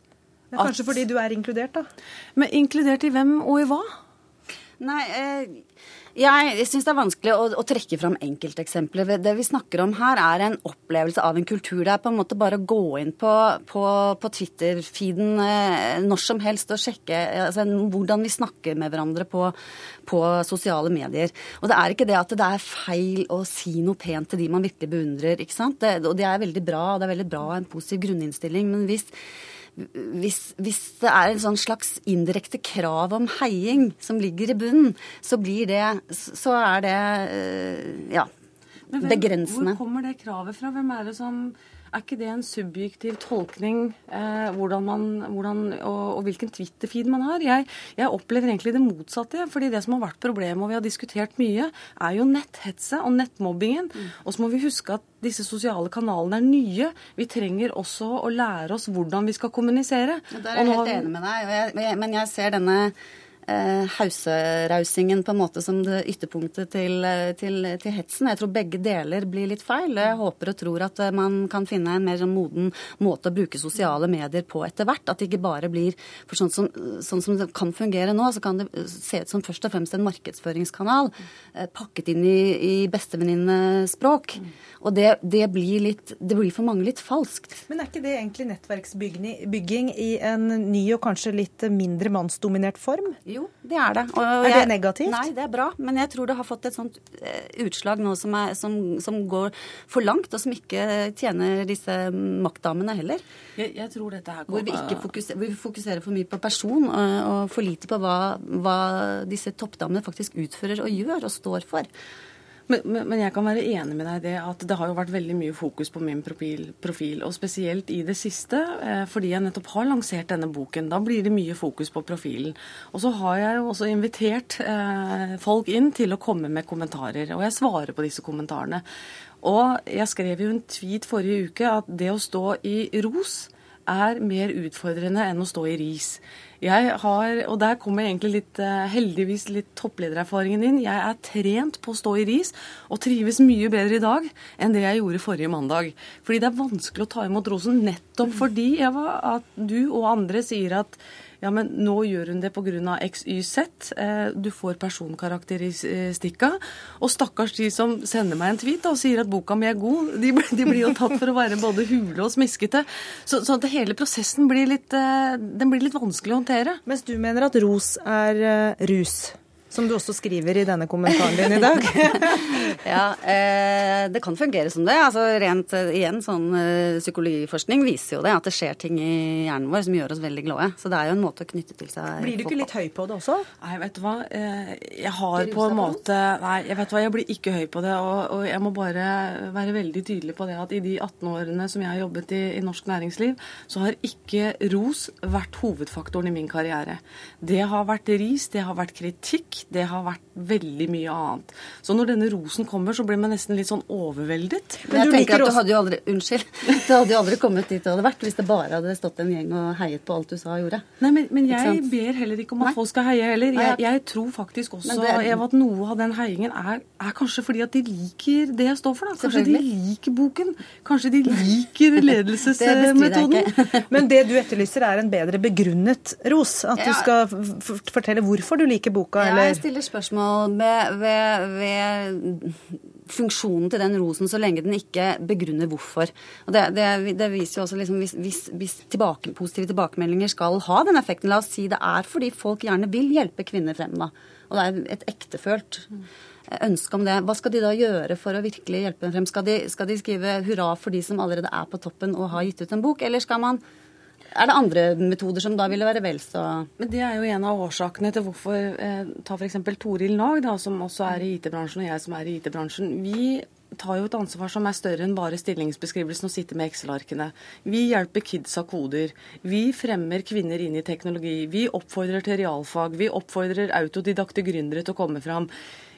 Det er kanskje at, fordi du er inkludert, da? Men inkludert i hvem og i hva? Nei, eh, jeg syns det er vanskelig å, å trekke fram enkelteksempler. Det vi snakker om her, er en opplevelse av en kultur. Det er på en måte bare å gå inn på, på, på Twitter-feeden eh, når som helst og sjekke altså, hvordan vi snakker med hverandre på, på, sosiale medier. Og det er ikke det at det er feil å si noe pent til de man virkelig beundrer. ikke sant? Det, og det er veldig bra, og det er veldig bra en positiv grunninnstilling. men hvis hvis, hvis, det er en sånn slags indirekte krav om heiing som ligger i bunnen, så blir det Så er det eh, ja, hvem, begrensende. Hvor kommer det kravet fra? Hvem er det som er ikke det en subjektiv tolkning eh, hvordan man, hvordan, og, og, hvilken Twitter-feed man har? Jeg, jeg, opplever egentlig det motsatte. fordi det som har vært problemet, og vi har diskutert mye, er jo netthetset og nettmobbingen. Mm. Og så må vi huske at disse sosiale kanalene er nye. Vi trenger også å lære oss hvordan vi skal kommunisere. Ja, der er jeg helt enig med deg, jeg, men jeg ser denne hauserausingen på en måte som det ytterpunktet til, eh, til, til, hetsen. Jeg tror begge deler blir litt feil. Jeg håper og tror at eh, man kan finne en mer sånn moden måte å bruke sosiale medier på etter hvert. At det ikke bare blir for sånn som, sånn som det kan fungere nå, så kan det se ut som først og fremst en markedsføringskanal eh, pakket inn i, i bestevenninnespråk. Og det, det, blir litt, det blir for mange litt falskt. Men er ikke det egentlig nettverksbygging i en ny og kanskje litt mindre mannsdominert form? Jo, jo, det er det. Og er det negativt? Nei, det er bra. Men jeg tror det har fått et sånt eh, utslag nå som, er, som, som går for langt, og som ikke tjener disse maktdamene heller. Jeg, jeg tror dette her kommer... Hvor vi ikke fokuserer, vi fokuserer for mye på person, og, og for lite på hva, hva disse toppdamene faktisk utfører og gjør og står for. Men, men, jeg kan være enig med deg i det at det har jo vært veldig mye fokus på min profil, profil, og spesielt i det siste, eh, fordi jeg nettopp har lansert denne boken. Da blir det mye fokus på profilen. Og så har jeg jo også invitert eh, folk inn til å komme med kommentarer, og jeg svarer på disse kommentarene. Og jeg skrev jo en tweet forrige uke at det å stå i ros er mer utfordrende enn å stå i ris. Jeg har, og der kommer egentlig litt, eh, heldigvis litt toppledererfaringen inn. Jeg er trent på å stå i ris og trives mye bedre i dag enn det jeg gjorde forrige mandag. Fordi det er vanskelig å ta imot rosen nettopp fordi Eva, at du og andre sier at ja, men nå gjør hun det pga. XYZ. Eh, du får personkarakteristikka. Og stakkars de som sender meg en tweet og sier at boka mi er god, de, de, blir jo tatt for å være både hule og smiskete. Så, så hele prosessen blir litt, eh, blir litt vanskelig å håndtere. Mens du mener at ros er eh, rus? Som du også skriver i denne kommentaren din i dag. ja, eh, det kan fungere som det. Altså rent eh, igjen, sånn eh, psykologiforskning viser jo det, at det skjer ting i hjernen vår som gjør oss veldig glade. Så det er jo en måte å knytte til seg Blir du ikke litt høy på det også? Nei, vet du hva. Eh, jeg har på en måte Nei, jeg vet hva, jeg blir ikke høy på det. Og, og, jeg må bare være veldig tydelig på det at i de 18 årene som jeg har jobbet i, i norsk næringsliv, så har ikke ros vært hovedfaktoren i min karriere. Det har vært ris, det har vært kritikk det har vært veldig mye annet. Så når denne rosen kommer, så blir man nesten litt sånn overveldet. Men jeg tenker at du hadde jo aldri Unnskyld. Du hadde jo aldri kommet dit du hadde vært hvis det bare hadde stått en gjeng og heiet på alt du sa og gjorde. Nei, men, men jeg ber heller ikke om at Nei. folk skal heie heller. Jeg, jeg tror faktisk også det, Eva, at noe av den heiingen er, er, kanskje fordi at de liker det jeg står for. Da. Kanskje de liker boken. Kanskje de liker ledelsesmetoden. men det du etterlyser, er en bedre begrunnet ros? At ja. du skal fortelle hvorfor du liker boka? Ja, jeg stiller spørsmål ved, ved, ved, funksjonen til den rosen, så lenge den ikke begrunner hvorfor. Og Det, det, det viser jo også liksom, Hvis, hvis, hvis tilbake, positive tilbakemeldinger skal ha den effekten, la oss si det er fordi folk gjerne vil hjelpe kvinner frem, da. Og det er et ektefølt ønske om det. Hva skal de da gjøre for å virkelig hjelpe dem frem? Skal de, skal de skrive hurra for de som allerede er på toppen og har gitt ut en bok, eller skal man er det andre metoder som da ville være vel så Men Det er jo en av årsakene til hvorfor eh, Ta f.eks. Toril Nag, da, som også er i IT-bransjen, og jeg som er i IT-bransjen. Vi tar jo et ansvar som er større enn bare stillingsbeskrivelsen og sitte med Excel-arkene. Vi hjelper kids av koder. Vi fremmer kvinner inn i teknologi. Vi oppfordrer til realfag. Vi oppfordrer autodidakte gründere til å komme fram.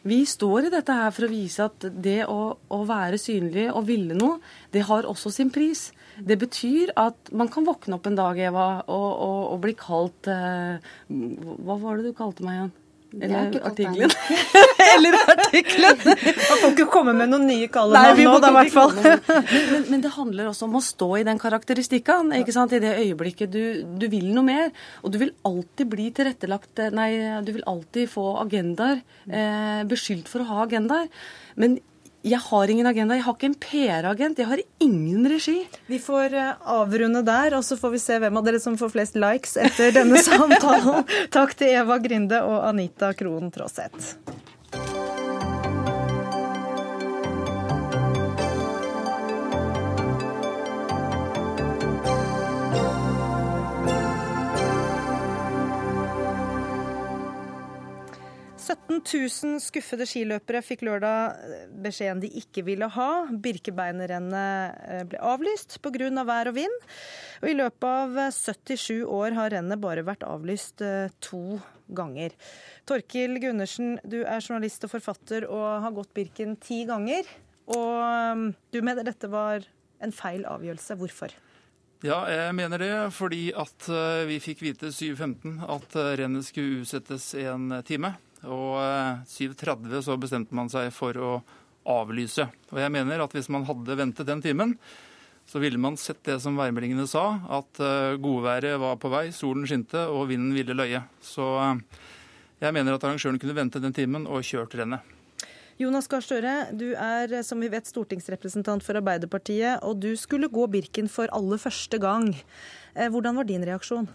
Vi står i dette her for å vise at det å, å være synlig og ville noe, det har også sin pris. Det betyr at man kan våkne opp en dag, Eva, og, og, og bli kalt eh, Hva var det du kalte meg igjen? Eller artikkelen. Eller artikkelen! Man får ikke komme med noen nye kallenavn nå, da, i hvert fall. men, men, det handler også om å stå i den karakteristikken. ikke sant? I det øyeblikket du, du, vil noe mer. Og du vil alltid bli tilrettelagt Nei, du vil alltid få agendaer. Eh, beskyldt for å ha agendaer. Men jeg har ingen agenda. Jeg har ikke en PR-agent. Jeg har ingen regi. Vi får eh, avrunde der, og så får vi se hvem av dere som får flest likes etter denne samtalen. Takk til Eva Grinde og Anita Krohn Traaseth. 17 000 skuffede skiløpere fikk lørdag eh, beskjeden de ikke ville ha. Birkebeinerrennet eh, ble avlyst pga. Av vær og vind. Og I løpet av 77 eh, år har rennet bare vært avlyst to ganger. Torkil Gundersen, du er journalist og forfatter og har gått Birken ti ganger. Og du mener dette var en feil avgjørelse. Hvorfor? Ja, jeg mener det fordi at vi fikk vite 7.15 at rennet skulle utsettes en time. Og 7.30 eh, så bestemte man seg for å avlyse. Og jeg mener at hvis man hadde ventet den timen, så ville man sett det som værmeldingene sa, at eh, godværet var på vei, solen skinte og vinden ville løye. Så eh, jeg mener at arrangøren kunne vente den timen og kjørt rennet. Jonas Gahr Støre, du er som vi vet stortingsrepresentant for Arbeiderpartiet, og du skulle gå Birken for aller første gang. Hvordan var din reaksjon?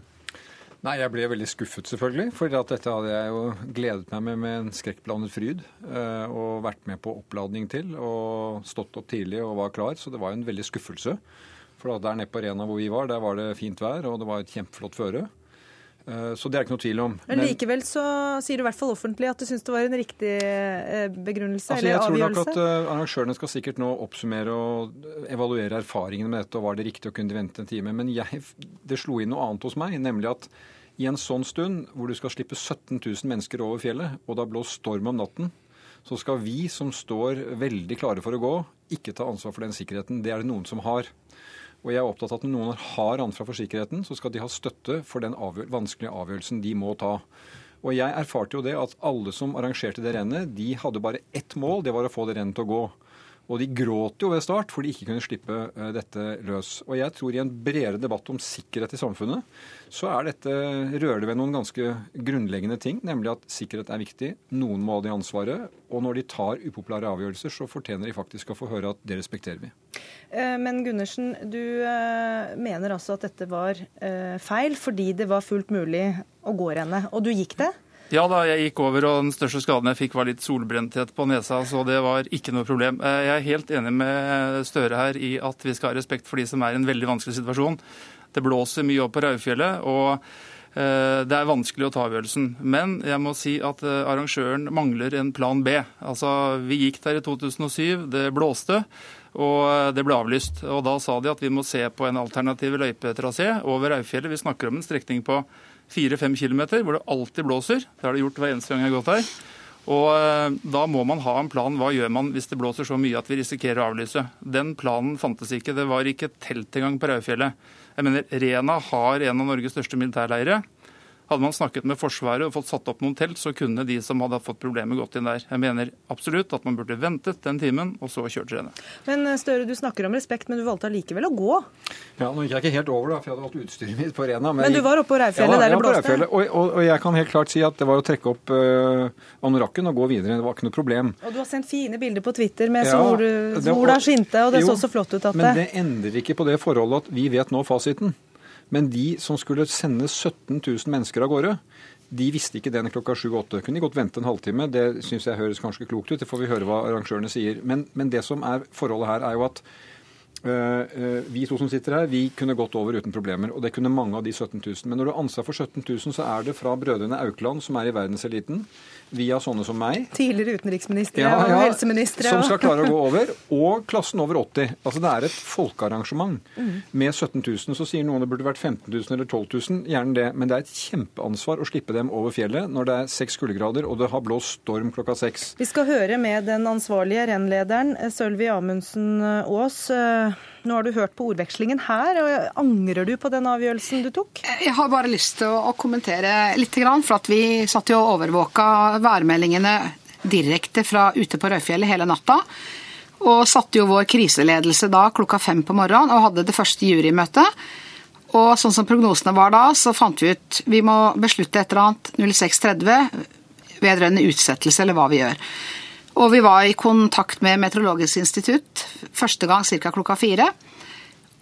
Nei, Jeg ble veldig skuffet, selvfølgelig. For dette hadde jeg jo gledet meg med med en skrekkblandet fryd. Eh, og vært med på oppladning til. Og stått opp tidlig og var klar. Så det var en veldig skuffelse. For der nede på arena hvor vi var, der var det fint vær, og det var et kjempeflott føre. Eh, så det er ikke noe tvil om. Men likevel så sier du i hvert fall offentlig at du syns det var en riktig eh, begrunnelse altså, eller avgjørelse? Jeg tror nok at arrangørene skal sikkert nå oppsummere og evaluere erfaringene med dette, og var det riktig å kunne vente en time. Men jeg, det slo inn noe annet hos meg, nemlig at i en sånn stund hvor du skal slippe 17 000 mennesker over fjellet, og det har blåst storm om natten, så skal vi som står veldig klare for å gå, ikke ta ansvar for den sikkerheten. Det er det noen som har. Og jeg er opptatt av at når noen har ansvar for sikkerheten, så skal de ha støtte for den avgjør vanskelige avgjørelsen de må ta. Og jeg erfarte jo det at alle som arrangerte det rennet, de hadde bare ett mål, det var å få det rennet til å gå. Og de gråt jo ved start for de ikke kunne slippe eh, dette løs. Og jeg tror i en bredere debatt om sikkerhet i samfunnet, så er dette, rører ved noen ganske grunnleggende ting, nemlig at sikkerhet er viktig. Noen må ha det ansvaret. Og når de tar upopulære avgjørelser, så fortjener de faktisk å få høre at det respekterer vi. Eh, men Gundersen, du eh, mener altså at dette var feil fordi det var fullt mulig å gå rennet. Og du gikk det? Ja da, jeg gikk over, og den største skaden jeg fikk var litt solbrenthet på nesa, så det var ikke noe problem. Eh, jeg er helt enig med Støre her i at vi skal ha respekt for de som er i en veldig vanskelig situasjon. Det blåser mye opp på Raufjellet, og eh, det er vanskelig å ta avgjørelsen. Men jeg må si at eh, arrangøren mangler en plan B. Altså, Vi gikk der i 2007, det blåste. Og det ble avlyst. Og Da sa de at vi må se på en alternativ løypetrasé over Raufjellet. Vi snakker om en strekning på 4-5 km hvor det alltid blåser. Det har det gjort hver eneste gang jeg har gått her. Og eh, Da må man ha en plan. Hva gjør man hvis det blåser så mye at vi risikerer å avlyse? Den planen fantes ikke. Det var ikke telt engang på Raufjellet. Jeg mener, Rena har en av Norges største militærleirer. Hadde man snakket med Forsvaret og fått satt opp noen telt, så kunne de som hadde fått problemer, gått inn der. Jeg mener absolutt at man burde ventet den timen, og så kjørt rennet. Men eh, Støre, du snakker om respekt, men du valgte allikevel å gå. Ja, Nå gikk jeg ikke helt over, da, for jeg hadde valgt utstyret mitt på Rena. Men, men du var oppe på Reirfjellet der det blåste? Og, og, og, jeg kan helt klart si at det var å trekke opp uh, anorakken og gå videre. Det var ikke noe problem. Og du har sendt fine bilder på Twitter med ja, sol, sola skinte, og det jo, så så flott ut at det Men det endrer ikke på det forholdet at vi vet nå fasiten. Men de som skulle sende 17 000 mennesker av gårde, de visste ikke den klokka 7-8. Kunne de godt vente en halvtime? Det syns jeg høres ganske klokt ut. Det får vi høre hva arrangørene sier. Men, men det som er forholdet her, er jo at Uh, vi to som sitter her, vi kunne gått over uten problemer. Og det kunne mange av de 17 000. Men når du har ansvar for 17 000, så er det fra brødrene Aukland, som er i verdenseliten, via sånne som meg Tidligere utenriksministre ja, ja, og helseministre. Som skal klare å gå over. Og klassen over 80. Altså det er et folkearrangement mm. med 17 000. Så sier noen det burde vært 15 000 eller 12 000. Gjerne det. Men det er et kjempeansvar å slippe dem over fjellet når det er seks kuldegrader og det har blåst storm klokka seks. Vi skal høre med den ansvarlige rennlederen, Sølvi Amundsen Aas. Nå har du hørt på ordvekslingen her. og Angrer du på den avgjørelsen du tok? Jeg har bare lyst til å kommentere litt. For vi satt jo og overvåka værmeldingene direkte fra ute på Røyfjellet hele natta. Og satte jo vår kriseledelse da klokka fem på morgenen og hadde det første jurymøtet. Og sånn som prognosene var da, så fant vi ut vi må beslutte et eller annet 06.30 vedrørende utsettelse, eller hva vi gjør. Og vi var i kontakt med Meteorologisk institutt første gang ca. klokka fire.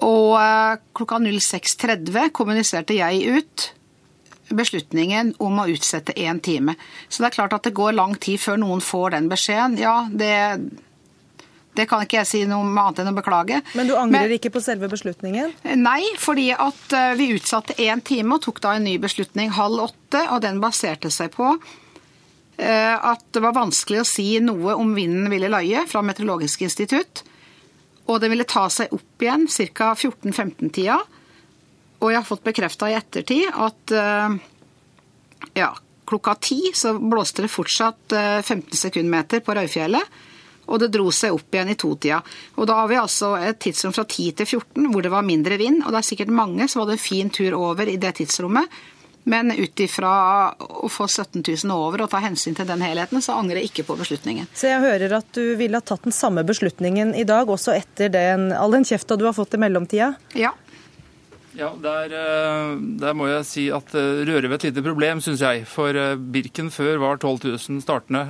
Og eh, klokka 06.30 kommuniserte jeg ut beslutningen om å utsette én time. Så det er klart at det går lang tid før noen får den beskjeden. Ja, det, det kan ikke jeg si noe annet enn å beklage. Men du angrer Men, ikke på selve beslutningen? Nei, fordi at eh, vi utsatte én time og tok da en ny beslutning halv åtte. Og den baserte seg på at det var vanskelig å si noe om vinden ville løye fra Meteorologisk institutt. Og den ville ta seg opp igjen ca. 14-15-tida. Og jeg har fått bekrefta i ettertid at eh, ja, klokka ti så blåste det fortsatt 15 eh, sekundmeter på Røyfjellet. Og det dro seg opp igjen i totida. Og da har vi altså et tidsrom fra 10 til 14 hvor det var mindre vind. Og det er sikkert mange som hadde en fin tur over i det tidsrommet. Men ut ifra å få 17 000 over og ta hensyn til den helheten, så angrer jeg ikke på beslutningen. Så jeg hører at du ville ha tatt den samme beslutningen i dag, også etter den, all den kjefta du har fått i mellomtida? Ja. Ja, der, eh, der, må jeg si at eh, rører ved et lite problem, syns jeg. For eh, Birken før var 12 000 startende.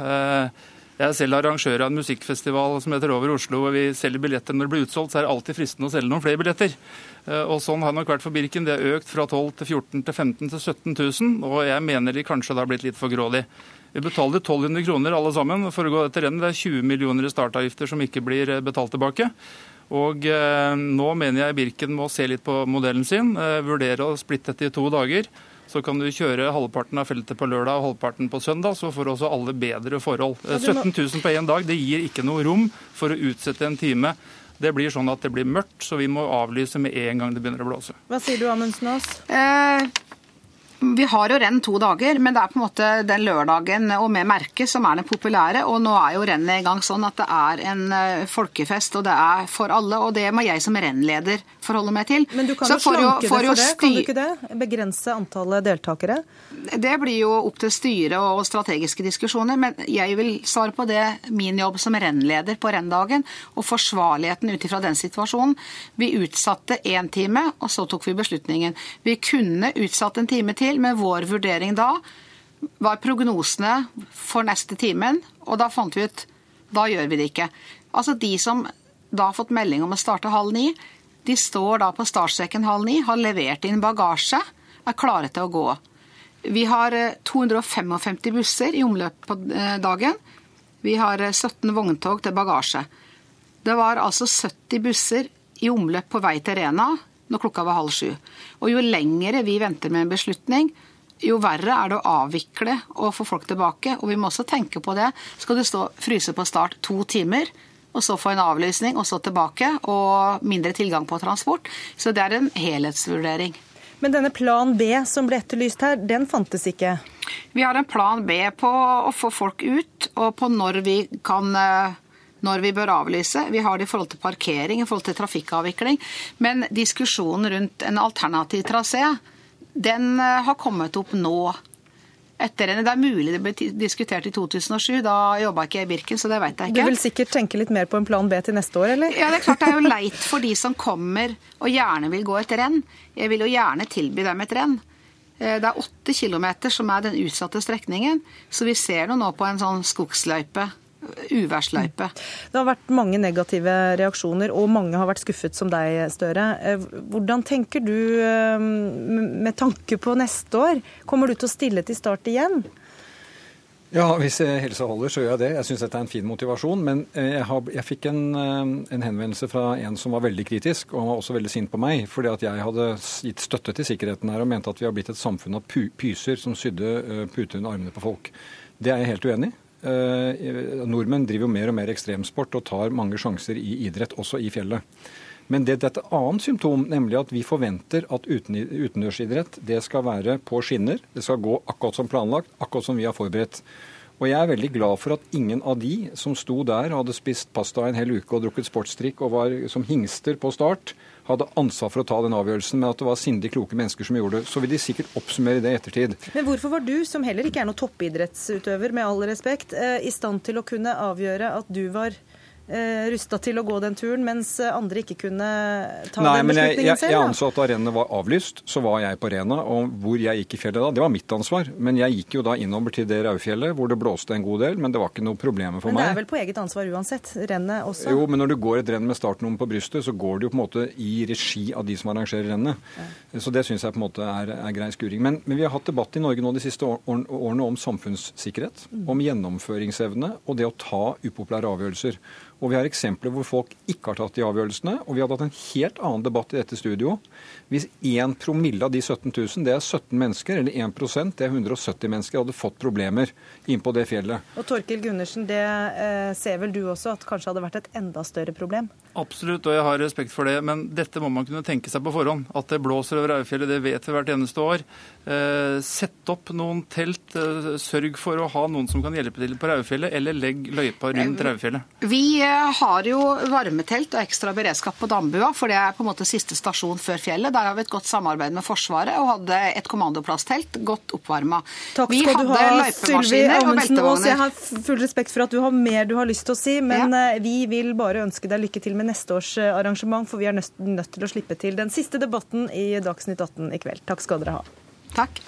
Jeg er selv arrangør av en musikkfestival som heter Over Oslo, og vi selger billetter. Når det blir utsolgt, så er det alltid fristende å selge noen flere billetter. Eh, og sånn har det nok vært for Birken. Det har økt fra 12 til 14 til 15 til 17 000, og jeg mener de kanskje har blitt litt for grådig. Vi betaler 1200 kroner alle sammen for å gå etter rennet. Det er 20 millioner i startavgifter som ikke blir eh, betalt tilbake. Og eh, nå mener jeg Birken må se litt på modellen sin, eh, vurdere å splitte dette i to dager. Så kan du kjøre halvparten av feltet på lørdag og halvparten på søndag, så får også alle bedre forhold. 17 000 på én dag det gir ikke noe rom for å utsette en time. Det blir sånn at det blir mørkt, så vi må avlyse med en gang det begynner å blåse. Hva sier du, Amundsen Aas? Eh, vi har jo renn to dager, men det er på en måte den lørdagen og med merke som er den populære. Og nå er jo rennet i gang sånn at det er en eh, folkefest, og det er for alle. Og det må jeg som rennleder forholde meg til. Men du kan jo slanke det for det, kan du ikke det? Begrense antallet deltakere? Det blir jo opp til styret og strategiske diskusjoner. Men jeg vil svare på det min jobb som rennleder på renndagen, og forsvarligheten ut ifra den situasjonen. Vi utsatte én time, og så tok vi beslutningen. Vi kunne utsatt en time til feil, men vår vurdering da var prognosene for neste timen, og da fant vi ut da gjør vi det ikke. Altså De som da har fått melding om å starte halv ni, de står da på startstreken halv ni, har levert inn bagasje, er klare til å gå. Vi har 255 busser i omløp på dagen. Vi har 17 vogntog til bagasje. Det var altså 70 busser i omløp på vei til Rena når klokka var halv sju. Og jo lengre vi venter med en beslutning, jo verre er det å avvikle og få folk tilbake. Og vi må også tenke på det. Skal du stå fryse på start to timer, og så få en avlysning, og så tilbake, og mindre tilgang på transport. Så det er en helhetsvurdering. Men denne plan B som ble etterlyst her, den fantes ikke? Vi har en plan B på å få folk ut, og på når vi kan eh, når vi bør avlyse. Vi har det i forhold til parkering, i forhold til trafikkavvikling. Men diskusjonen rundt en alternativ trasé, den eh, har kommet opp nå. Etter en, det er mulig det ble diskutert i 2007. Da jobba ikke jeg i Birken, så det vet jeg ikke. Du vil sikkert tenke litt mer på en plan B til neste år, eller? Ja, det er klart det er jo leit for de som kommer og gjerne vil gå et renn. Jeg vil jo gjerne tilby dem et renn. Eh, det er åtte kilometer som er den utsatte strekningen, så vi ser nå på en sånn skogsløype uværsløype. Det har vært mange negative reaksjoner, og mange har vært skuffet som deg, Støre. Eh, hvordan tenker du eh, med tanke på neste år? Kommer du til å stille til start igjen? Ja, hvis helsa holder, så gjør jeg det. Jeg syns dette er en fin motivasjon. Men eh, jeg, har, jeg fikk en, en, henvendelse fra en som var veldig kritisk, og var også veldig sint på meg, fordi at jeg hadde gitt støtte til sikkerheten her og mente at vi har blitt et samfunn av pyser som sydde puter under armene på folk. Det er jeg helt uenig i. Eh, nordmenn driver jo mer og mer ekstremsport og tar mange sjanser i idrett, også i fjellet. Men det er et annet symptom, nemlig at vi forventer at utendørsidrett det skal være på skinner. Det skal gå akkurat som planlagt, akkurat som vi har forberedt. Og jeg er veldig glad for at ingen av de som sto der og hadde spist pasta en hel uke og drukket sportsdrikk og var som hingster på start, hadde ansvar for å ta den avgjørelsen, men at det var sindig kloke mennesker som gjorde det. Så vil de sikkert oppsummere det i ettertid. Men hvorfor var du, som heller ikke er noen toppidrettsutøver, med all respekt, eh, i stand til å kunne avgjøre at du var rusta til å gå den turen, mens andre ikke kunne ta Nei, den beslutningen jeg, jeg, selv? Jeg anså at da rennet var avlyst, så var jeg på Rena. Og hvor jeg gikk i fjellet da, det var mitt ansvar. Men jeg gikk jo da innover til det Raufjellet, hvor det blåste en god del. Men det var ikke noe problem for meg. Men det er vel på eget ansvar uansett? Rennet også? Jo, men når du går et renn med startnummer på brystet, så går det jo på en måte i regi av de som arrangerer rennet. Ja. Så det syns jeg på en måte er, er grei skuring. Men, men, vi har hatt debatt i Norge nå de siste årene om samfunnssikkerhet, mm. om gjennomføringsevne og det å ta upopulære avgjørelser. Og vi har eksempler hvor folk ikke har tatt de avgjørelsene. Og vi hadde hatt en helt annen debatt i dette studio hvis 1 promille av de 17 000, det er 17 mennesker, eller 1% det er 170 mennesker, hadde fått problemer innpå det fjellet. Og Torkil Gundersen, det eh, ser vel du også at kanskje hadde vært et enda større problem? Absolutt, og jeg har respekt for det. Men dette må man kunne tenke seg på forhånd. At det blåser over Aurfjellet, det vet vi hvert eneste år. Eh, sett opp noen telt. Eh, sørg for å ha noen som kan hjelpe til på Raufjellet, eller legg løypa rundt Raufjellet. Vi eh, har jo varmetelt og ekstra beredskap på Dambua, for det er på en måte siste stasjon før fjellet. Der har vi et godt samarbeid med Forsvaret og hadde et kommandoplasstelt godt oppvarma. Takk skal du ha, Sylvi Amundsen Aas. Jeg har full respekt for at du har mer du har lyst til å si, men ja. vi vil bare ønske deg lykke til med neste års eh, arrangement, for vi er nødt, nødt til å slippe til den siste debatten i Dagsnytt 18 i kveld. Takk skal dere ha. Takk.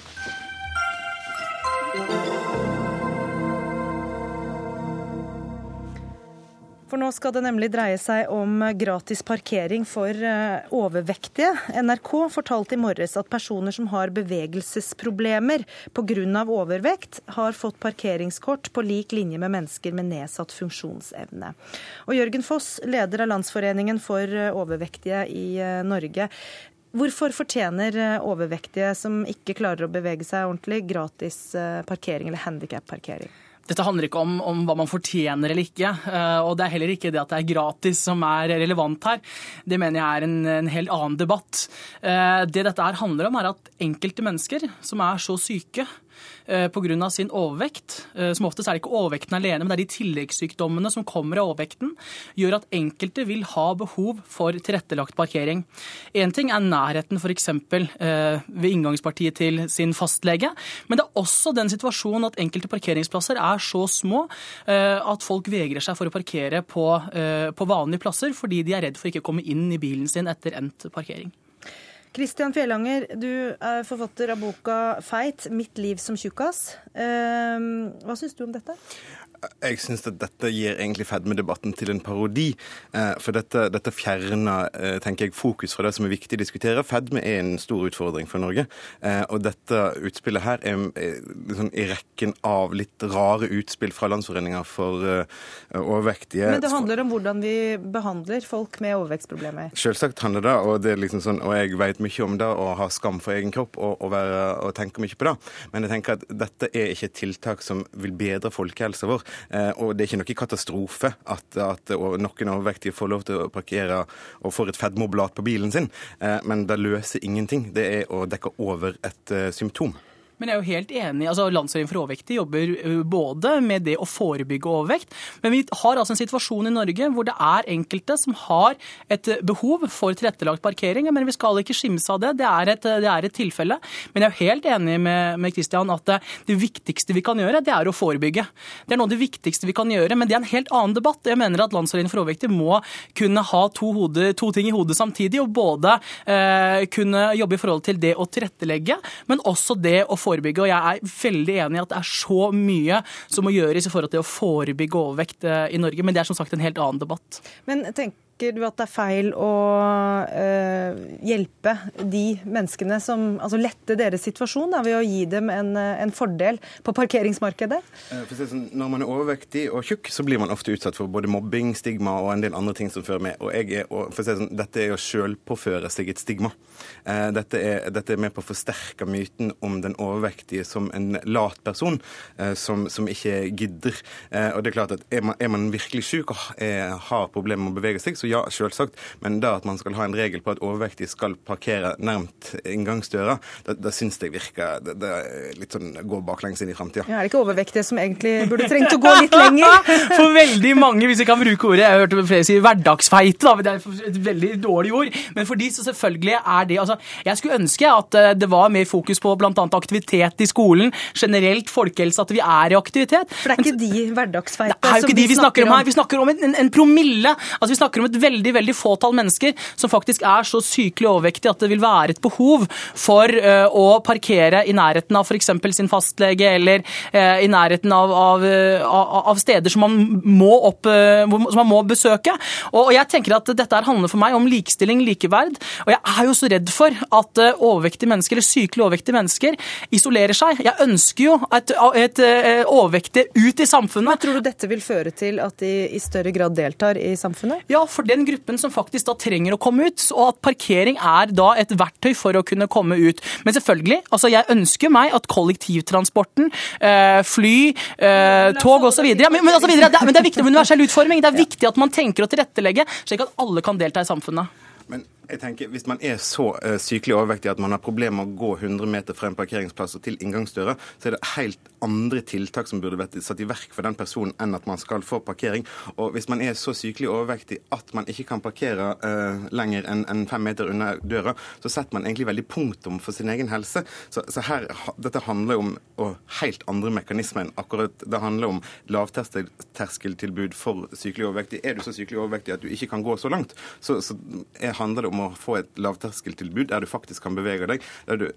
For nå skal det nemlig dreie seg om gratis parkering for eh, overvektige. NRK fortalte i morges at personer som har bevegelsesproblemer pga. overvekt, har fått parkeringskort på lik linje med mennesker med nedsatt funksjonsevne. Og Jørgen Foss, leder av Landsforeningen for eh, overvektige i eh, Norge. Hvorfor fortjener overvektige som ikke klarer å bevege seg ordentlig, gratis parkering eller handikapparkering? Dette handler ikke om, om, hva man fortjener eller ikke. Eh, og det er heller ikke det at det er gratis som er relevant her. Det mener jeg er en, en helt annen debatt. Eh, det dette her handler om, er at enkelte mennesker som er så syke pga. sin overvekt. Eh, som oftest er det ikke overvekten alene, men det er de tilleggssykdommene som kommer av overvekten, gjør at enkelte vil ha behov for tilrettelagt parkering. Én ting er nærheten f.eks. Eh, ved inngangspartiet til sin fastlege, men det er også den situasjonen at enkelte parkeringsplasser er så små at folk vegrer seg for å parkere på, på vanlige plasser fordi de er redd for ikke å komme inn i bilen sin etter endt parkering. Kristian Fjellanger, du er forfatter av boka 'Feit mitt liv som tjukkas'. Ehm, hva syns du om dette? Jeg syns at dette gir egentlig fedmedebatten til en parodi. Eh, for dette, dette fjerner eh, tenker jeg, fokus fra det som er viktig å diskutere. Fedme er en stor utfordring for Norge. Og dette utspillet her er, liksom i rekken av litt rare utspill fra Landsforeninga for overvektige. Men det handler om hvordan vi behandler folk med overvektsproblemer? Selvsagt handler det, og, det liksom sånn, og jeg vet mye om det å ha skam for egen kropp og, og, være, og tenke mye på det. Men jeg tenker at dette er ikke et tiltak som vil bedre folkehelsa vår. Eh, og det er ikke noe katastrofe at, at noen overvektige får lov til å parkere og får et fedmeoblat på bilen sin. Eh, men det løser ingenting. Det er å dekke over et eh, symptom. Men jeg er jo helt enig. altså Landsforeningen for overvektige jobber både med det å forebygge overvekt, men vi har altså en situasjon i Norge hvor det er enkelte som har et behov for tilrettelagt parkering. Men vi skal ikke skimse av det. Det er et, det er et tilfelle. Men jeg er jo helt enig med, med Christian at det, det, viktigste vi kan gjøre, det er å forebygge. Det er noe av det viktigste vi kan gjøre, men det er en helt annen debatt. Jeg mener at Landsforeningen for overvektige må kunne ha to, hode, to, ting i hodet samtidig, og både eh, kunne jobbe i forhold til det å tilrettelegge, men også det å forebygge. Og jeg er veldig enig i at det er så mye som må gjøres i forhold til å forebygge overvekt eh, i Norge, men det er som sagt en helt annen debatt. Men tenk Tenker du at det er feil å uh, hjelpe de menneskene som Altså lette deres situasjon da, ved å gi dem en, en fordel på parkeringsmarkedet? Uh, sånn, når man er overvektig og tjukk, så blir man ofte utsatt for både mobbing, stigma og en del andre ting som fører med. Og er, og sånn, dette er å sjølpåføre seg et stigma. Uh, dette, er, dette, er, med på å forsterke myten om den overvektige som en lat person som, som, ikke gidder. og det er klart at er man, er man virkelig syk og har problemer med å bevege seg, så ja, selvsagt. Men da at man skal ha en regel på at overvektige skal parkere nærmt inngangsdøra, det, det syns jeg virker det, det er litt sånn går baklengs inn i framtida. Ja, er det ikke overvektige som egentlig burde trengt å gå litt lenger? For veldig mange, hvis jeg kan bruke ordet, jeg har hørt flere si hverdagsfeite, da, det er et veldig dårlig ord. Men for de så selvfølgelig er det altså, Jeg skulle ønske at eh, det var mer fokus på bl.a. aktivitet i skolen, generelt folkehelse, at vi er i aktivitet. For det er ikke de hverdagsfeite som vi snakker om? Det er her. Vi snakker om en, en, en promille. Altså, vi snakker om et veldig veldig fåtall mennesker som faktisk er så sykelig overvektige at det vil være et behov for uh, å parkere i nærheten av f.eks. sin fastlege, eller uh, i nærheten av, av, av, av, steder som man må, opp, som man må besøke. Og, og, jeg tenker at Dette handler for meg om likestilling, likeverd. Og jeg er jo så redd for at overvektige mennesker, eller sykelig overvektige mennesker isolerer seg. Jeg ønsker jo et, et, et overvektige ut i samfunnet. Men tror du dette vil føre til at de i større grad deltar i samfunnet? Ja, for den gruppen som faktisk da trenger å komme ut, og at parkering er da et verktøy for å kunne komme ut. Men selvfølgelig, altså jeg ønsker meg at kollektivtransporten, eh, fly, eh, tog osv. Ja, men, men, altså videre, det, men det er viktig med universell utforming. Det er viktig at man tenker å tilrettelegge, slik at alle kan delta i samfunnet. Men jeg tenker, Hvis man er så uh, sykelig overvektig at man har problemer med å gå 100 meter fra en parkeringsplass og til inngangsdøra, så er det helt andre tiltak som burde vært satt i verk for den personen enn at man skal få parkering. Og hvis man er så sykelig overvektig at man ikke kan parkere uh, lenger enn en fem meter unna døra, så setter man egentlig veldig punktum for sin egen helse. Så, så her, dette handler om og helt andre mekanismer enn akkurat Det handler om lavterskeltilbud for sykelig overvektig. Er du så sykelig overvektig at du ikke kan gå så langt, så, så handler det om å få et lavterskeltilbud der du faktisk kan bevege deg. Der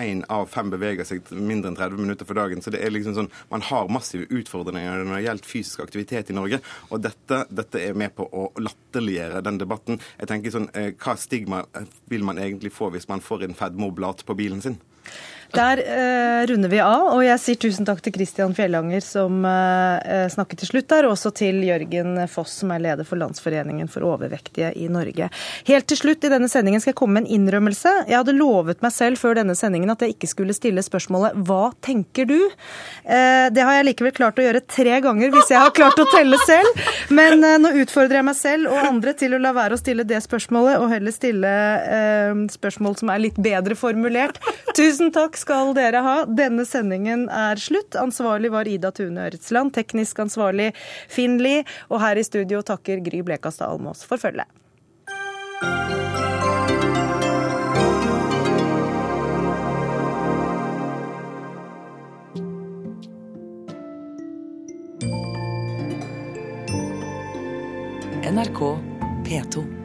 Én av fem beveger seg mindre enn 30 minutter for dagen. Så det er liksom sånn, Man har massive utfordringer når det gjelder fysisk aktivitet i Norge. Og dette, dette er med på å latterliggjøre den debatten. Jeg tenker sånn, eh, Hva stigma vil man egentlig få hvis man får en fedmeoblat på bilen sin? Der eh, runder vi av, og jeg sier tusen takk til Christian Fjellanger som eh, snakket til slutt der, og også til Jørgen Foss som er leder for Landsforeningen for overvektige i Norge. Helt til slutt i denne sendingen skal jeg komme med en innrømmelse. Jeg hadde lovet meg selv før denne sendingen at jeg ikke skulle stille spørsmålet 'Hva tenker du?' Eh, det har jeg likevel klart å gjøre tre ganger hvis jeg har klart å telle selv. Men eh, nå utfordrer jeg meg selv og andre til å la være å stille det spørsmålet, og heller stille eh, spørsmål som er litt bedre formulert. Tusen takk skal dere ha. Denne sendingen er slutt. Ansvarlig var Ida Tune Øretsland, teknisk ansvarlig Finn Lie, og her i studio takker Gry Blekastad Almås for følget. NRK P2.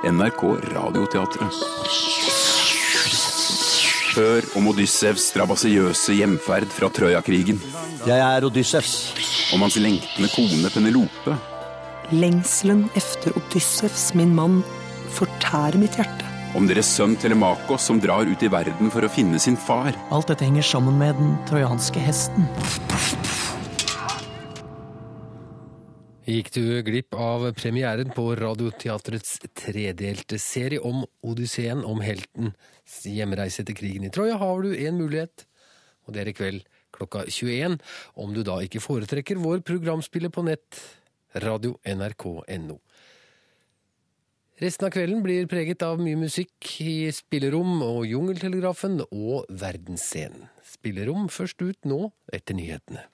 NRK Radioteatret. Hør om Odyssevs strabasiøse hjemferd fra Trøya-krigen. Jeg er Odyssevs. Om hans lengtende kone Penelope. Lengselen efter Odyssevs, min mann, fortærer mitt hjerte. Om deres sønn Telemakos som drar ut i verden for å finne sin far. Alt dette henger sammen med den trojanske hesten. Gikk du glipp av premieren på Radioteatrets tredelte serie om Odysseen, om heltens hjemreise etter krigen i Troja, har du en mulighet, og det er i kveld klokka 21, om du da ikke foretrekker vår programspiller på nett, radio nrk.no. Resten av kvelden blir preget av mye musikk i Spillerom og Jungeltelegrafen og Verdensscenen. Spillerom først ut nå, etter nyhetene.